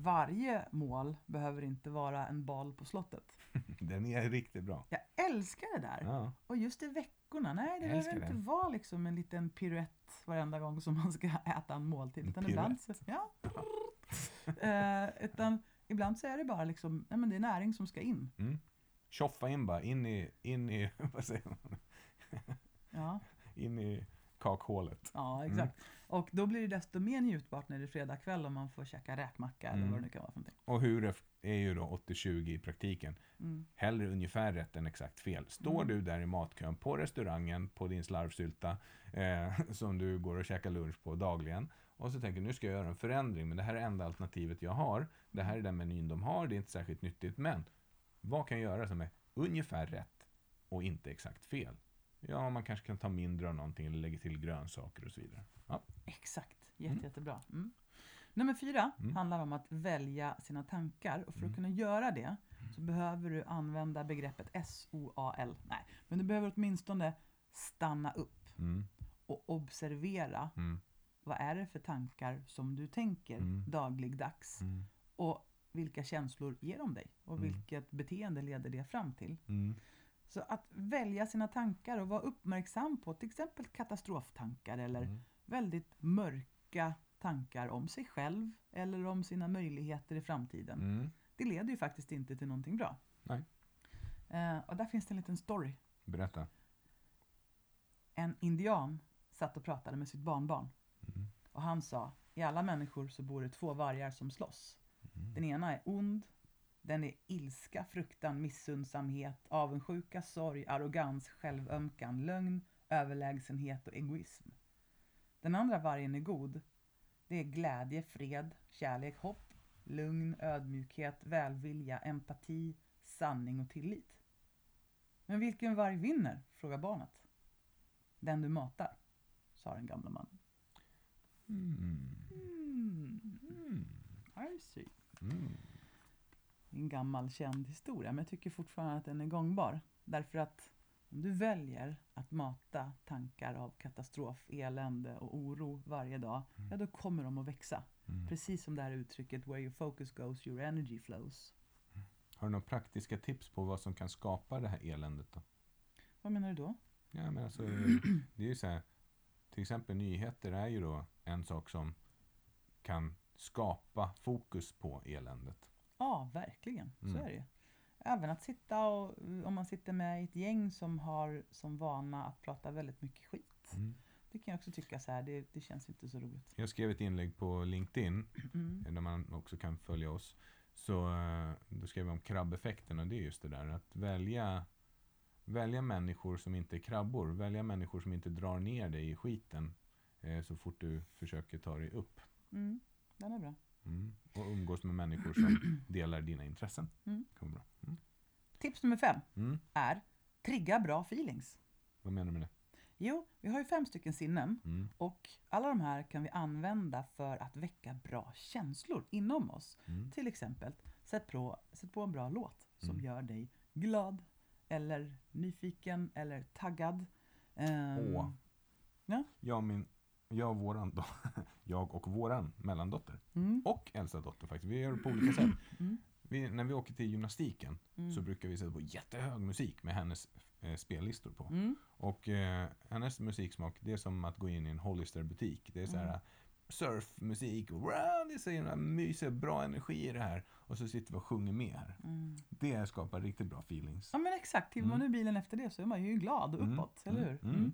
Varje mål behöver inte vara en bal på slottet. Den är riktigt bra. Jag älskar det där. Ja. Och just i veckorna, nej det Jag behöver inte det. vara liksom en liten piruett varenda gång som man ska äta en måltid. En Utan ibland, så, ja. eh, utan ibland så är det bara liksom, nej men det är näring som ska in. Mm. Tjoffa in bara, in i, in i, vad säger man? Ja, In i kakhålet. ja exakt. Och då blir det desto mer njutbart när det är fredag kväll och man får käka räkmacka eller Mm. vad det nu kan vara för någonting. Och hur är ju då 80-20 i praktiken. Mm. Hellre ungefär rätt än exakt fel. Står Mm. du där i matkön på restaurangen på din slarvsylta eh, som du går och käkar lunch på dagligen och så tänker nu ska jag göra en förändring men det här är enda alternativet jag har. Det här är den menyn de har, det är inte särskilt nyttigt men vad kan jag göra som är ungefär rätt och inte exakt fel? Ja, man kanske kan ta mindre av någonting eller lägga till grönsaker och så vidare. Ja. Exakt, Jätte, Mm. jättebra. Mm. Nummer fyra Mm. handlar om att välja sina tankar och för Mm. att kunna göra det så behöver du använda begreppet SOAL. Nej, men du behöver åtminstone stanna upp Mm, och observera mm, vad är det för tankar som du tänker Mm. dagligdags mm, och vilka känslor ger de dig och Mm. vilket beteende leder det fram till. Så att välja sina tankar och vara uppmärksam på till exempel katastroftankar eller mm, väldigt mörka tankar om sig själv eller om sina möjligheter i framtiden. mm. Det leder ju faktiskt inte till någonting bra. Nej. Eh, och där finns det en liten story. Berätta. En indian satt och pratade med sitt barnbarn Mm, och han sa i alla människor så bor det två vargar som slåss. mm, Den ena är ond, den är ilska, fruktan, missundsamhet, avundsjuka, sorg, arrogans, självömkan, lögn, överlägsenhet och egoism. Den andra vargen är god. Det är glädje, fred, kärlek, hopp, lugn, ödmjukhet, välvilja, empati, sanning och tillit. Men vilken varg vinner? frågar barnet. Den du matar, sa den gamla mannen. mm, Mm, mm, I see. mm. En gammal känd historia, men jag tycker fortfarande att den är gångbar. Därför att om du väljer att mata tankar av katastrof, elände och oro varje dag, ja då kommer de att växa. Mm. Precis som det här uttrycket “where your focus goes, your energy flows”. Har du några praktiska tips på vad som kan skapa det här eländet då? Vad menar du då? Ja, men alltså, det är ju så här, till exempel nyheter är ju då en sak som kan skapa fokus på eländet. Ja, verkligen. Så Mm. är det ju. Även att sitta och, om man sitter med ett gäng som har som vana att prata väldigt mycket skit. Mm. Det kan jag också tycka så här, det, det känns inte så roligt. Jag skrev ett inlägg på LinkedIn, Mm. där man också kan följa oss. Så eh, då skrev jag om krabbeffekten och det är just det där att välja Välja människor som inte är krabbor. Välja människor som inte drar ner dig i skiten eh, så fort du försöker ta dig upp. Mm. Den är bra. Mm. Och umgås med människor som delar dina intressen. Mm. Kan bra. Mm. Tips nummer fem Mm. är trigga bra feelings. Vad menar du med det? Jo, vi har ju fem stycken sinnen Mm. och alla de här kan vi använda för att väcka bra känslor inom oss. Mm. Till exempel, sätt på, sätt på en bra låt som Mm. gör dig glad eller nyfiken eller taggad. Ehm, Åh. Ja. Jag, min, jag, och våran, då, jag och våran mellandotter Mm, och äldsta dotter faktiskt. Vi gör det på olika sätt. mm, Vi, när vi åker till gymnastiken mm, så brukar vi sätta på jättehög musik med hennes eh, spellistor på. mm, Och eh, hennes musiksmak, det är som att gå in i en Hollister-butik. Det är så här Mm. surfmusik, och wow, det är så himla mysigt, bra energi i det här. Och så sitter vi och sjunger med här. mm. Det skapar riktigt bra feelings. Ja men exakt, kliver man Mm. ur bilen efter det så är man ju glad och Mm, uppåt, eller hur?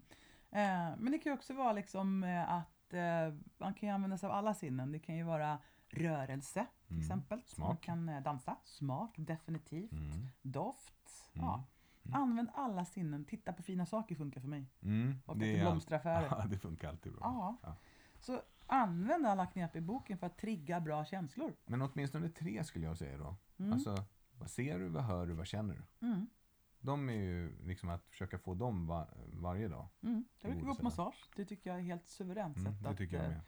Eh, men det kan ju också vara liksom eh, att eh, man kan ju använda sig av alla sinnen. Det kan ju vara rörelse till Mm. exempel. Så Man Smak. kan eh, dansa, smak definitivt, Mm. doft. Mm. Ja. Mm. Använd alla sinnen, titta på fina saker funkar för mig. Mm. Till all- blomsteraffärer. Ja, det funkar alltid bra. Ja. Ja. Så använd alla knep i boken för att trigga bra känslor. Men åtminstone tre skulle jag säga då. Alltså, vad ser du, vad hör du, vad känner du? De är ju liksom att försöka få dem va- varje dag. Mm. Jag brukar gå på massage. Det tycker jag är helt suveränt Mm, sätt det att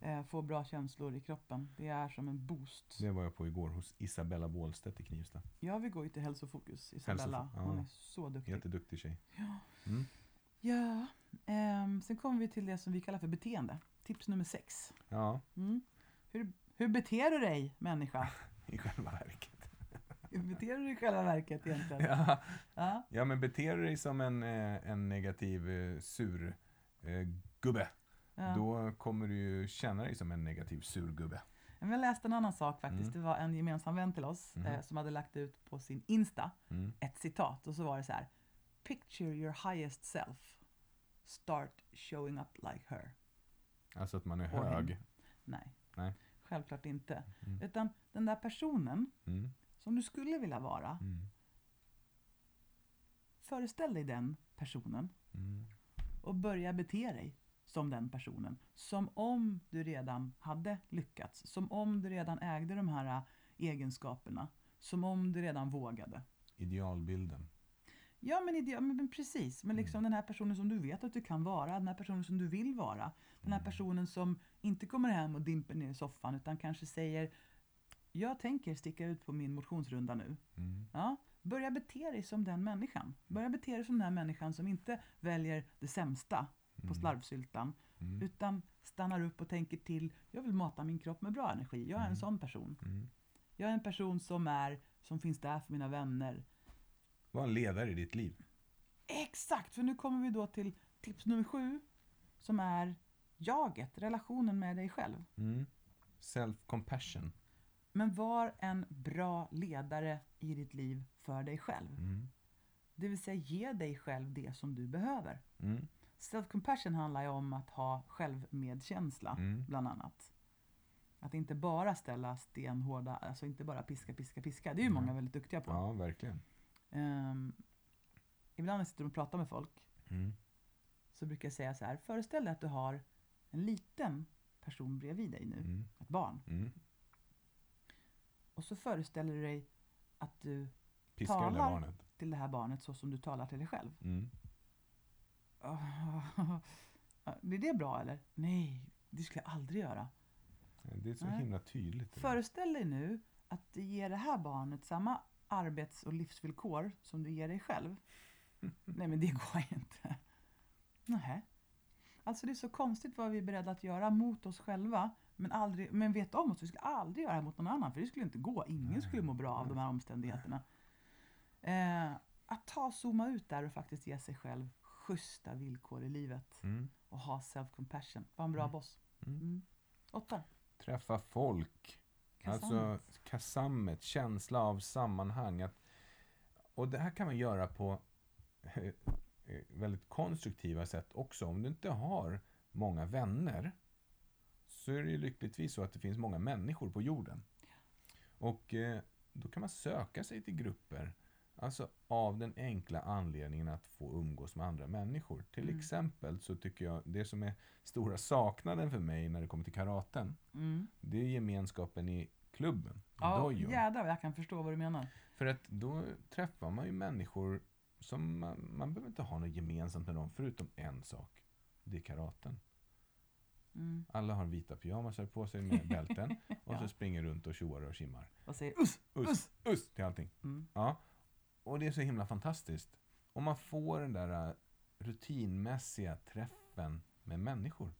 eh, eh, få bra känslor i kroppen. Det är som en boost. Det var jag på igår hos Isabella Wåhlstedt i Knivsta. Jag vill gå ju till Hälsofokus, Isabella. Ja. Hon är så duktig. Jätteduktig tjej. Ja. Mm. ja. ehm, sen kommer vi till det som vi kallar för beteende. Tips nummer sex. Ja, Mm. Hur, hur beter du dig människa? i själva verket. Beter du dig i själva verket egentligen? Ja, Ja. ja men beter du dig som en, eh, en negativ eh, sur eh, gubbe, Ja. då kommer du ju känna dig som en negativ surgubbe. Men Jag läste en annan sak faktiskt. Mm. Det var en gemensam vän till oss Mhm. eh, som hade lagt ut på sin Insta Mm. ett citat och så var det så här. Picture your highest self. Start showing up like her. Alltså att man är Och hög. Nej. Nej. Självklart inte. Mm. Utan den där personen Mm. Som du skulle vilja vara. Mm. Föreställ dig den personen Mm. och börja bete dig som den personen. Som om du redan hade lyckats. Som om du redan ägde de här äh, egenskaperna. Som om du redan vågade. Idealbilden. Ja men, idé, men precis, men liksom den här personen som du vet att du kan vara, den här personen som du vill vara. Den här personen som inte kommer hem och dimper ner i soffan utan kanske säger Jag tänker sticka ut på min motionsrunda nu. Mm. Ja, börja bete dig som den människan. Börja bete dig som den här människan som inte väljer det sämsta på slarvsyltan. Mm. Utan stannar upp och tänker till. Jag vill mata min kropp med bra energi. Jag är en sån person. Mm. Jag är en person som är, som finns där för mina vänner. Var en ledare i ditt liv. Exakt, för nu kommer vi då till tips nummer sju. Som är jaget, relationen med dig själv. Mm. Self-compassion. Men var en bra ledare i ditt liv för dig själv. Mm. Det vill säga ge dig själv det som du behöver. Mm. Self-compassion handlar ju om att ha självmedkänsla, Mm. bland annat. Att inte bara ställa stenhårda, alltså inte bara piska, piska, piska. Det är ju många väldigt duktiga på. Ja, verkligen. Ehm, ibland när jag sitter och pratar med folk Mm. så brukar jag säga så här. Föreställ dig att du har en liten person bredvid dig nu, Mm. ett barn. Och så föreställer du dig att du Piskar Talar. till det här barnet så som du talar till dig själv. Mm. Blir det bra eller? Nej, det skulle jag aldrig göra. Det är så Nej. himla tydligt. Föreställ dig nu att du ger det här barnet samma arbets och livsvillkor som du ger dig själv. Nej men det går inte. Nej. Alltså det är så konstigt vad vi är beredda att göra mot oss själva men, aldrig, men vet om oss. Vi skulle aldrig göra det mot någon annan för det skulle inte gå. Ingen skulle må bra av de här omständigheterna. Eh, att ta zooma ut där och faktiskt ge sig själv schyssta villkor i livet Mm. och ha self-compassion. Var en bra Mm. boss. Mm. Mm. Åtta. Träffa folk. Alltså Kasammet. kasammet, känsla av sammanhang. Att, och det här kan man göra på eh, eh, väldigt konstruktiva sätt också. Om du inte har många vänner så är det ju lyckligtvis så att det finns många människor på jorden. Och eh, då kan man söka sig till grupper. Alltså av den enkla anledningen att få umgås med andra människor. Till Mm. exempel så tycker jag det som är stora saknaden för mig när det kommer till karaten. Mm. Det är gemenskapen i klubben, Ja, dojon. jädrar jag kan förstå vad du menar. För att då träffar man ju människor som man, man behöver inte ha något gemensamt med dem förutom en sak. Det är karaten. Mm. Alla har vita pyjamasar på sig med bälten och Ja. så springer runt och tjoar och simmar. Vad säger Uss! Uss, uss till allting. Mm. Ja. Och det är så himla fantastiskt. Om man får den där äh, rutinmässiga träffen med människor.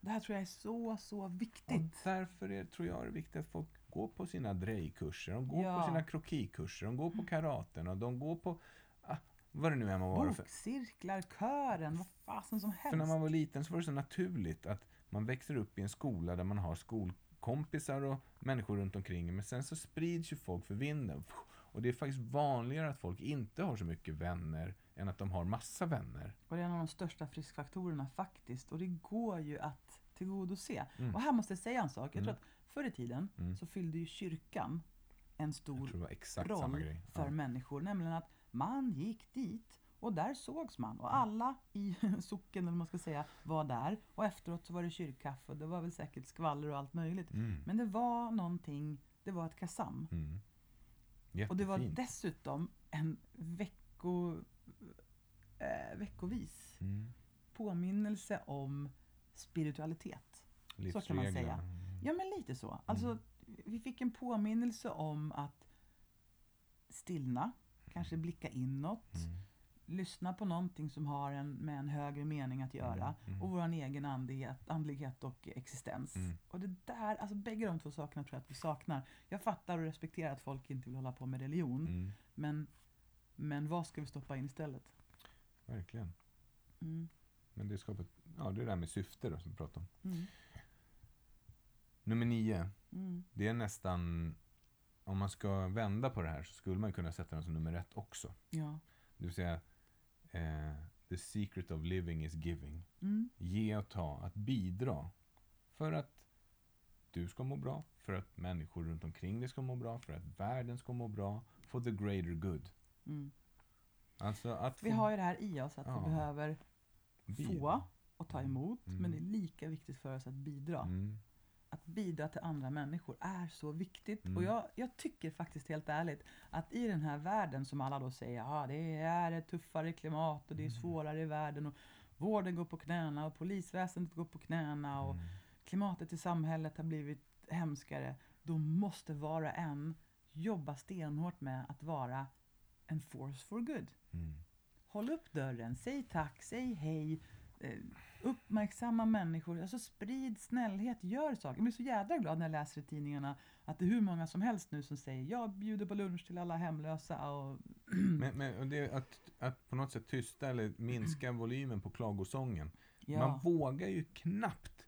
Det här tror jag är så, så Och viktigt. därför är, tror jag det är viktigt att folk går på sina drejkurser, de går Ja. på sina krokikurser, de går på karaten och de går på ah, vad det nu må vara. För, Bokcirklar, kören, vad fasen som helst. för när man var liten så var det så naturligt att man växer upp i en skola där man har skolkompisar och människor runt omkring. Men sen så sprids ju folk för vinden. Och det är faktiskt vanligare att folk inte har så mycket vänner än att de har massa vänner. Och det är en av de största friskfaktorerna faktiskt. Och det går ju att tillgodose. Mm. Och här måste jag säga en sak. Jag Mm. tror att förr i tiden Mm. så fyllde ju kyrkan en stor roll för Ja. människor. Nämligen att man gick dit och där sågs man. Mm. Och alla i socken, eller man ska säga, var där. Och efteråt så var det kyrkkaffe och det var väl säkert skvaller och allt möjligt. Mm. Men det var någonting, det var ett kasam. Mm. Och det var dessutom en vecko, eh, veckovis Mm. påminnelse om spiritualitet. Så kan man säga. Mm. Ja men lite så. Alltså, vi fick en påminnelse om att stillna, kanske blicka inåt, Mm. Lyssna på någonting som har en, med en högre mening att göra Mm, mm. och vår egen andlighet, andlighet och existens. Mm. Och det där, alltså bägge de två sakerna tror jag att vi saknar. Jag fattar och respekterar att folk inte vill hålla på med religion, Mm. men, men vad ska vi stoppa in istället? Verkligen. Mm. Men det skapar, ja det är det där med syfte då som vi pratade om. Mm. Nummer nio. Det är nästan, om man ska vända på det här så skulle man kunna sätta den som nummer ett också. Ja. Det vill säga, eh, the secret of living is giving. Mm. Ge och ta, att bidra För att du ska må bra, för att människor runt omkring dig ska må bra, för att världen ska må bra, for the greater good. Mm. Alltså att Vi få har ju det här i oss att Ja. vi behöver bidra. få och ta emot, Mm. men det är lika viktigt för oss att bidra. Mm. Att bidra till andra människor är så viktigt. Mm. Och jag, jag tycker faktiskt helt ärligt att i den här världen som alla då säger, ja det är ett tuffare klimat och det är Mm. svårare i världen och vården går på knäna och polisväsendet går på knäna och Mm. klimatet i samhället har blivit hemskare. Då måste var och en jobba stenhårt med att vara en force for good. Mm. Håll upp dörren, säg tack, säg hej, eh, uppmärksamma människor, alltså sprid snällhet, gör saker. Jag blir så jädra glad när jag läser i tidningarna att det är hur många som helst nu som säger jag bjuder på lunch till alla hemlösa och Men, men det är att, att på något sätt tysta eller minska volymen på klagosången. ja, Man vågar ju knappt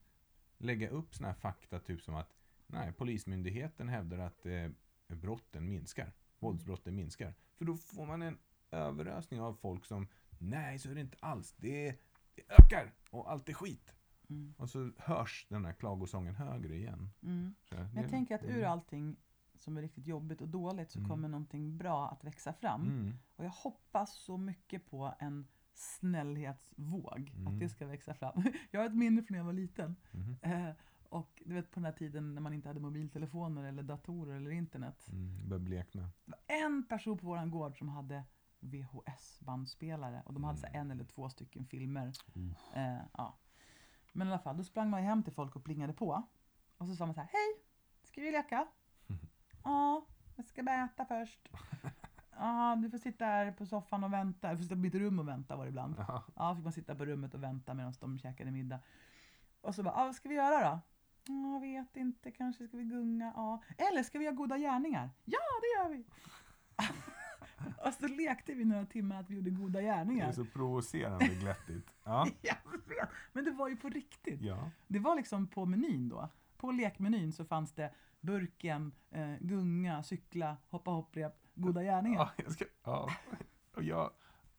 lägga upp såna här fakta, typ som att nej, Polismyndigheten hävdar att eh, brotten minskar. Våldsbrotten minskar. För då får man en överösning av folk som nej, så är det inte alls. Det, det ökar och allt är skit. mm, Och så hörs den här klagosången högre igen. mm. Så det- jag tänker att ur mm. allting som är riktigt jobbigt och dåligt så Mm. kommer någonting bra att växa fram. Mm. Och jag hoppas så mycket på en snällhetsvåg, Mm. att det ska växa fram. Jag har ett minne från när jag var liten. Mhm. Eh, och du vet på den här tiden när man inte hade mobiltelefoner eller datorer eller internet. Mm. Det var en person på våran gård som hade VHS-bandspelare och de hade så här en eller två stycken filmer. Mm. Eh, ja. Men i alla fall, då sprang man hem till folk och plingade på. Och så sa man så här, hej, ska vi leka? Ja, jag ska bara äta först. Ja, du får sitta här på soffan och vänta. Du får sitta på mitt rum och vänta var det ibland. Ja. Ja, fick man sitta på rummet och vänta medan de käkade middag. Och så bara, vad ska vi göra då? Ja, jag vet inte, kanske ska vi gunga? Ja. Eller ska vi göra goda gärningar? Ja, det gör vi! och så lekte vi några timmar att vi gjorde goda Det gärningar. är så provocerande glättigt. Ja. Men det var ju på riktigt. Ja. Det var liksom på menyn då. På lekmenyn så fanns det burken, eh, gunga, cykla, hoppa hopprep, goda gärningar. Ja, jag ska, ja. Och jag,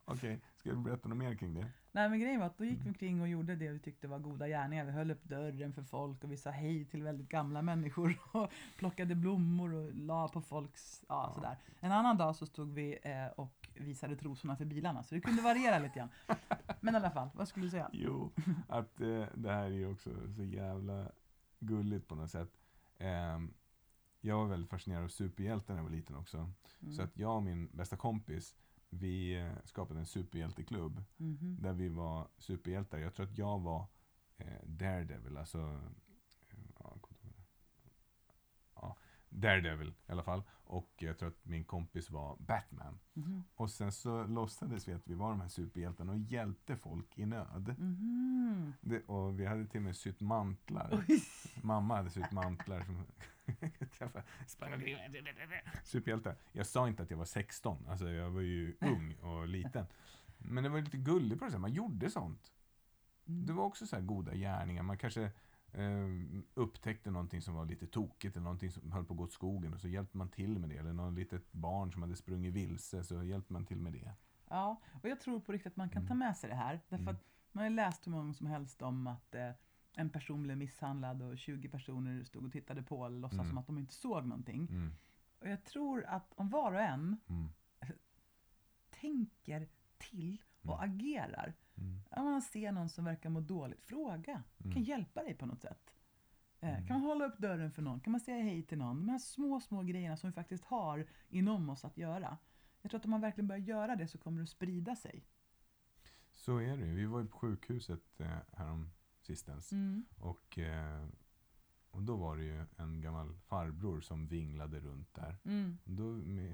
okej, ska du berätta något mer kring det? Nej men grejen var att då gick vi omkring och gjorde det vi tyckte var goda gärningar. Vi höll upp dörren för folk och vi sa hej till väldigt gamla människor och plockade blommor och la på folks, ja, Ja. sådär. En annan dag så stod vi eh, och visade trosorna för bilarna så det kunde variera lite grann. Men i alla fall, vad skulle du säga? Jo, att eh, det här är ju också så jävla gulligt på något sätt. Ehm, jag var väldigt fascinerad av superhjältar när jag var liten också. Mm. Så att jag och min bästa kompis, vi eh, skapade en superhjälteklubb. Mhm. Där vi var superhjältar. Jag tror att jag var eh, Daredevil, alltså eh, ja, ja, Daredevil i alla fall. Och jag tror att min kompis var Batman. Mhm. Och sen så låtsades vi att vi var de här superhjältarna och hjälpte folk i nöd. Mhm. Det, och vi hade till och med sytt mantlar. Mamma hade sytt mantlar som träffade, sprang omkring. Superhjältar. Jag sa inte att jag var 16, alltså jag var ju ung och liten. Men det var lite gulligt på det sättet, man gjorde sånt. Mm. Det var också så här goda gärningar. Man kanske eh, upptäckte någonting som var lite tokigt eller någonting som höll på att gå åt skogen och så hjälpte man till med det. Eller något litet barn som hade sprungit vilse så hjälpte man till med det. Ja, och jag tror på riktigt att man kan ta Mm. med sig det här. Därför Mm. att man har läst hur många som helst om att eh, en person blev misshandlad och 20 personer stod och tittade på och låtsas Mm. som att de inte såg någonting. Mm. Och jag tror att om var och en Mm. tänker till och Mm. agerar. Mm. Om man ser någon som verkar må dåligt, fråga. Mm. Kan hjälpa dig på något sätt. Eh, Mm. Kan man hålla upp dörren för någon? Kan man säga hej till någon? De här små, små grejerna som vi faktiskt har inom oss att göra. Jag tror att om man verkligen börjar göra det så kommer det att sprida sig. Så är det ju. Vi var ju på sjukhuset eh, härom sistens. Mm. Och, eh, och då var det ju en gammal farbror som vinglade runt där. Mm. Då,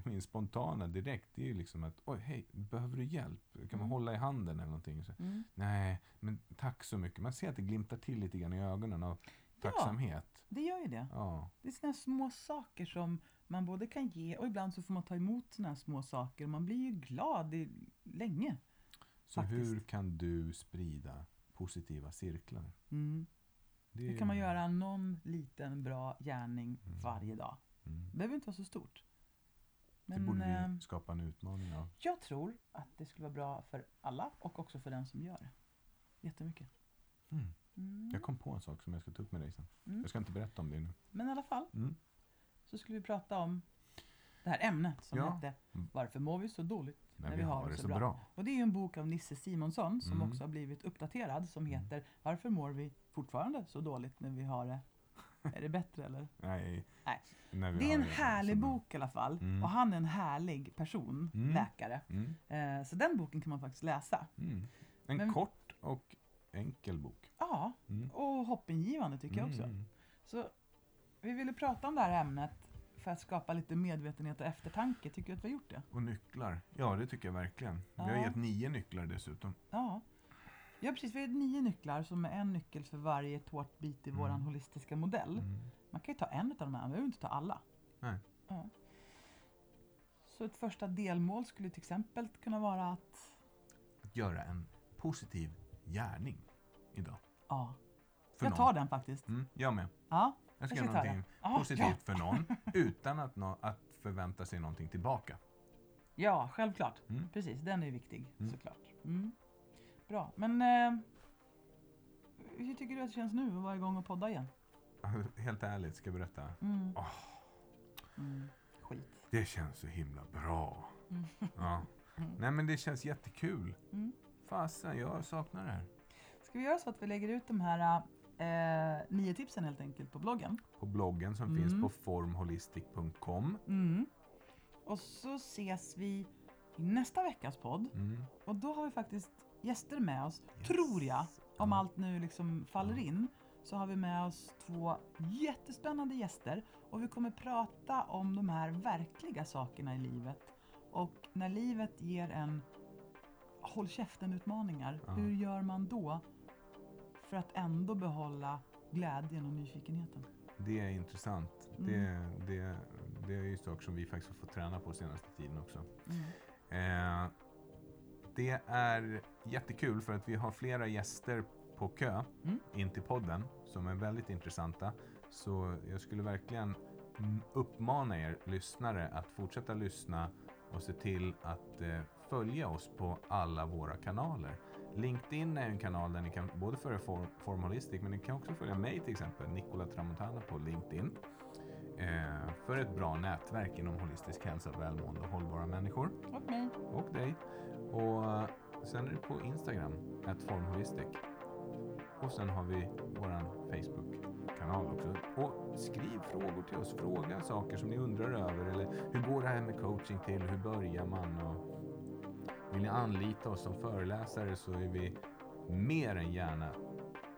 min spontana direkt, det är ju liksom att oj, hej, behöver du hjälp? Kan man Mm. hålla i handen eller någonting? Så, Mm. Nej, men tack så mycket. Man ser att det glimtar till lite grann i ögonen av tacksamhet. Det gör ju det. Ja. Det är här små saker som man både kan ge och ibland så får man ta emot här små saker. Man blir ju glad i, länge. Så Faktiskt. hur kan du sprida positiva cirklar? Mm. Det är- kan man göra någon liten bra gärning Mm. varje dag? Mm. Det behöver inte vara så stort. Det Men borde eh, vi skapa en utmaning av. jag tror att det skulle vara bra för alla och också för den som gör det. Jättemycket. Mm. Mm. Jag kom på en sak som jag ska ta upp med dig sen. Mm. Jag ska inte berätta om det nu. Men i alla fall Mm. så skulle vi prata om det här ämnet som Ja. hette Mm. Varför mår vi så dåligt När vi har det så bra. Och det är en bok av Nisse Simonsson som Mm. också har blivit uppdaterad som Mm. heter Varför mår vi fortfarande så dåligt när vi har det? Är det bättre eller? Nej. Nej. När vi Det är har en härlig bra. bok i alla fall. Mm. Och han är en härlig person, Mm. läkare. Mm. Eh, så den boken kan man faktiskt läsa. Mm. En Men- kort och enkel bok. Ja, Mm. och hoppingivande tycker jag också. Så vi ville prata om det här ämnet för att skapa lite medvetenhet och eftertanke. Tycker du att vi har gjort det? Och nycklar. Ja, det tycker jag verkligen. Vi har Ja. gett nio nycklar dessutom. Ja. Ja precis, vi har nio nycklar som är en nyckel för varje tårtbit i Mm. våran holistiska modell. Mm. Man kan ju ta en av de här, man behöver inte ta alla. Nej. Ja. Så ett första delmål skulle till exempel kunna vara att Att göra en positiv gärning idag. Ja, För jag någon. tar den faktiskt. Mm, jag med. Ja, Jag ska Jag göra ska någonting Ja, positivt för någon utan att, nå- att förvänta sig någonting tillbaka. ja självklart. Mm. Precis, den är viktig Mm. såklart. Mm. Bra, men eh, hur tycker du att det känns nu att vara igång och podda igen? Helt ärligt ska jag berätta. Mm. Skit. Det känns så himla bra. Mm. Ja. Nej men det känns jättekul. Mm. Fasen, jag saknar det här. Ska vi göra så att vi lägger ut de här eh, nio tipsen helt enkelt på bloggen? På bloggen som Mm. finns på formholistic.com. Mm. Och så ses vi i nästa veckas podd. Mm. Och då har vi faktiskt gäster med oss, Yes. tror jag. Om allt nu liksom faller in så har vi med oss två jättespännande gäster och vi kommer prata om de här verkliga sakerna i livet. Och när livet ger en håll käften-utmaningar, Ja. hur gör man då för att ändå behålla glädjen och nyfikenheten? Det är intressant. Mm. Det, det, det är ju saker som vi faktiskt har fått träna på senaste tiden också. Mm. Eh, det är jättekul för att vi har flera gäster på kö Mm. in till podden som är väldigt intressanta. Så jag skulle verkligen uppmana er lyssnare att fortsätta lyssna och se till att eh, följa oss på alla våra kanaler. LinkedIn är en kanal där ni kan både följa Form, Form Holistic men ni kan också följa mig till exempel, Nicola Tramontana på LinkedIn. Eh, för ett bra nätverk inom holistisk hälsa, välmående och hållbara människor Och mig. och dig. Och eh, sen är det på Instagram, att formholistic. Och sen har vi våran Facebook-kanal också. Och skriv frågor till oss. Fråga saker som ni undrar över. Eller hur går det här med coaching till? Hur börjar man? Och vill ni anlita oss som föreläsare så är vi mer än gärna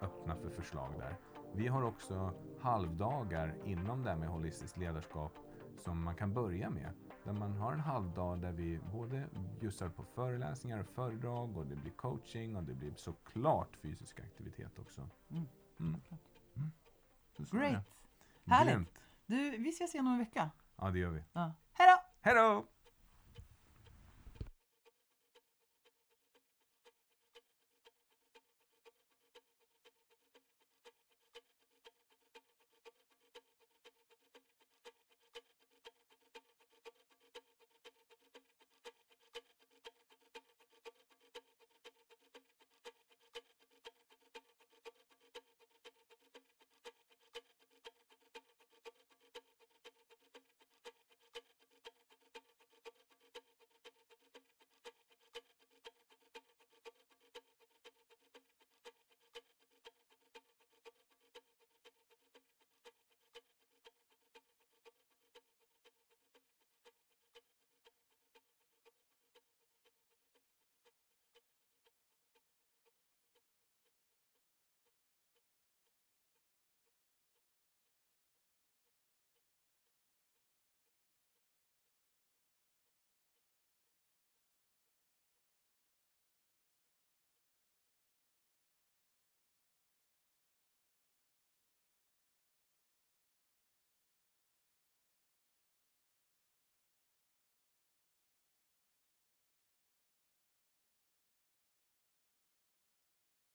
öppna för förslag där. Vi har också halvdagar inom det här med holistiskt ledarskap som man kan börja med. Där man har en halvdag där vi både bjussar på föreläsningar och föredrag och det blir coaching och det blir såklart fysisk aktivitet också. Mm. Mm. Mm. Så Great! Härligt. Du, vi ses igen om en vecka. Ja, det gör vi. Ja. Hej då! Hej då!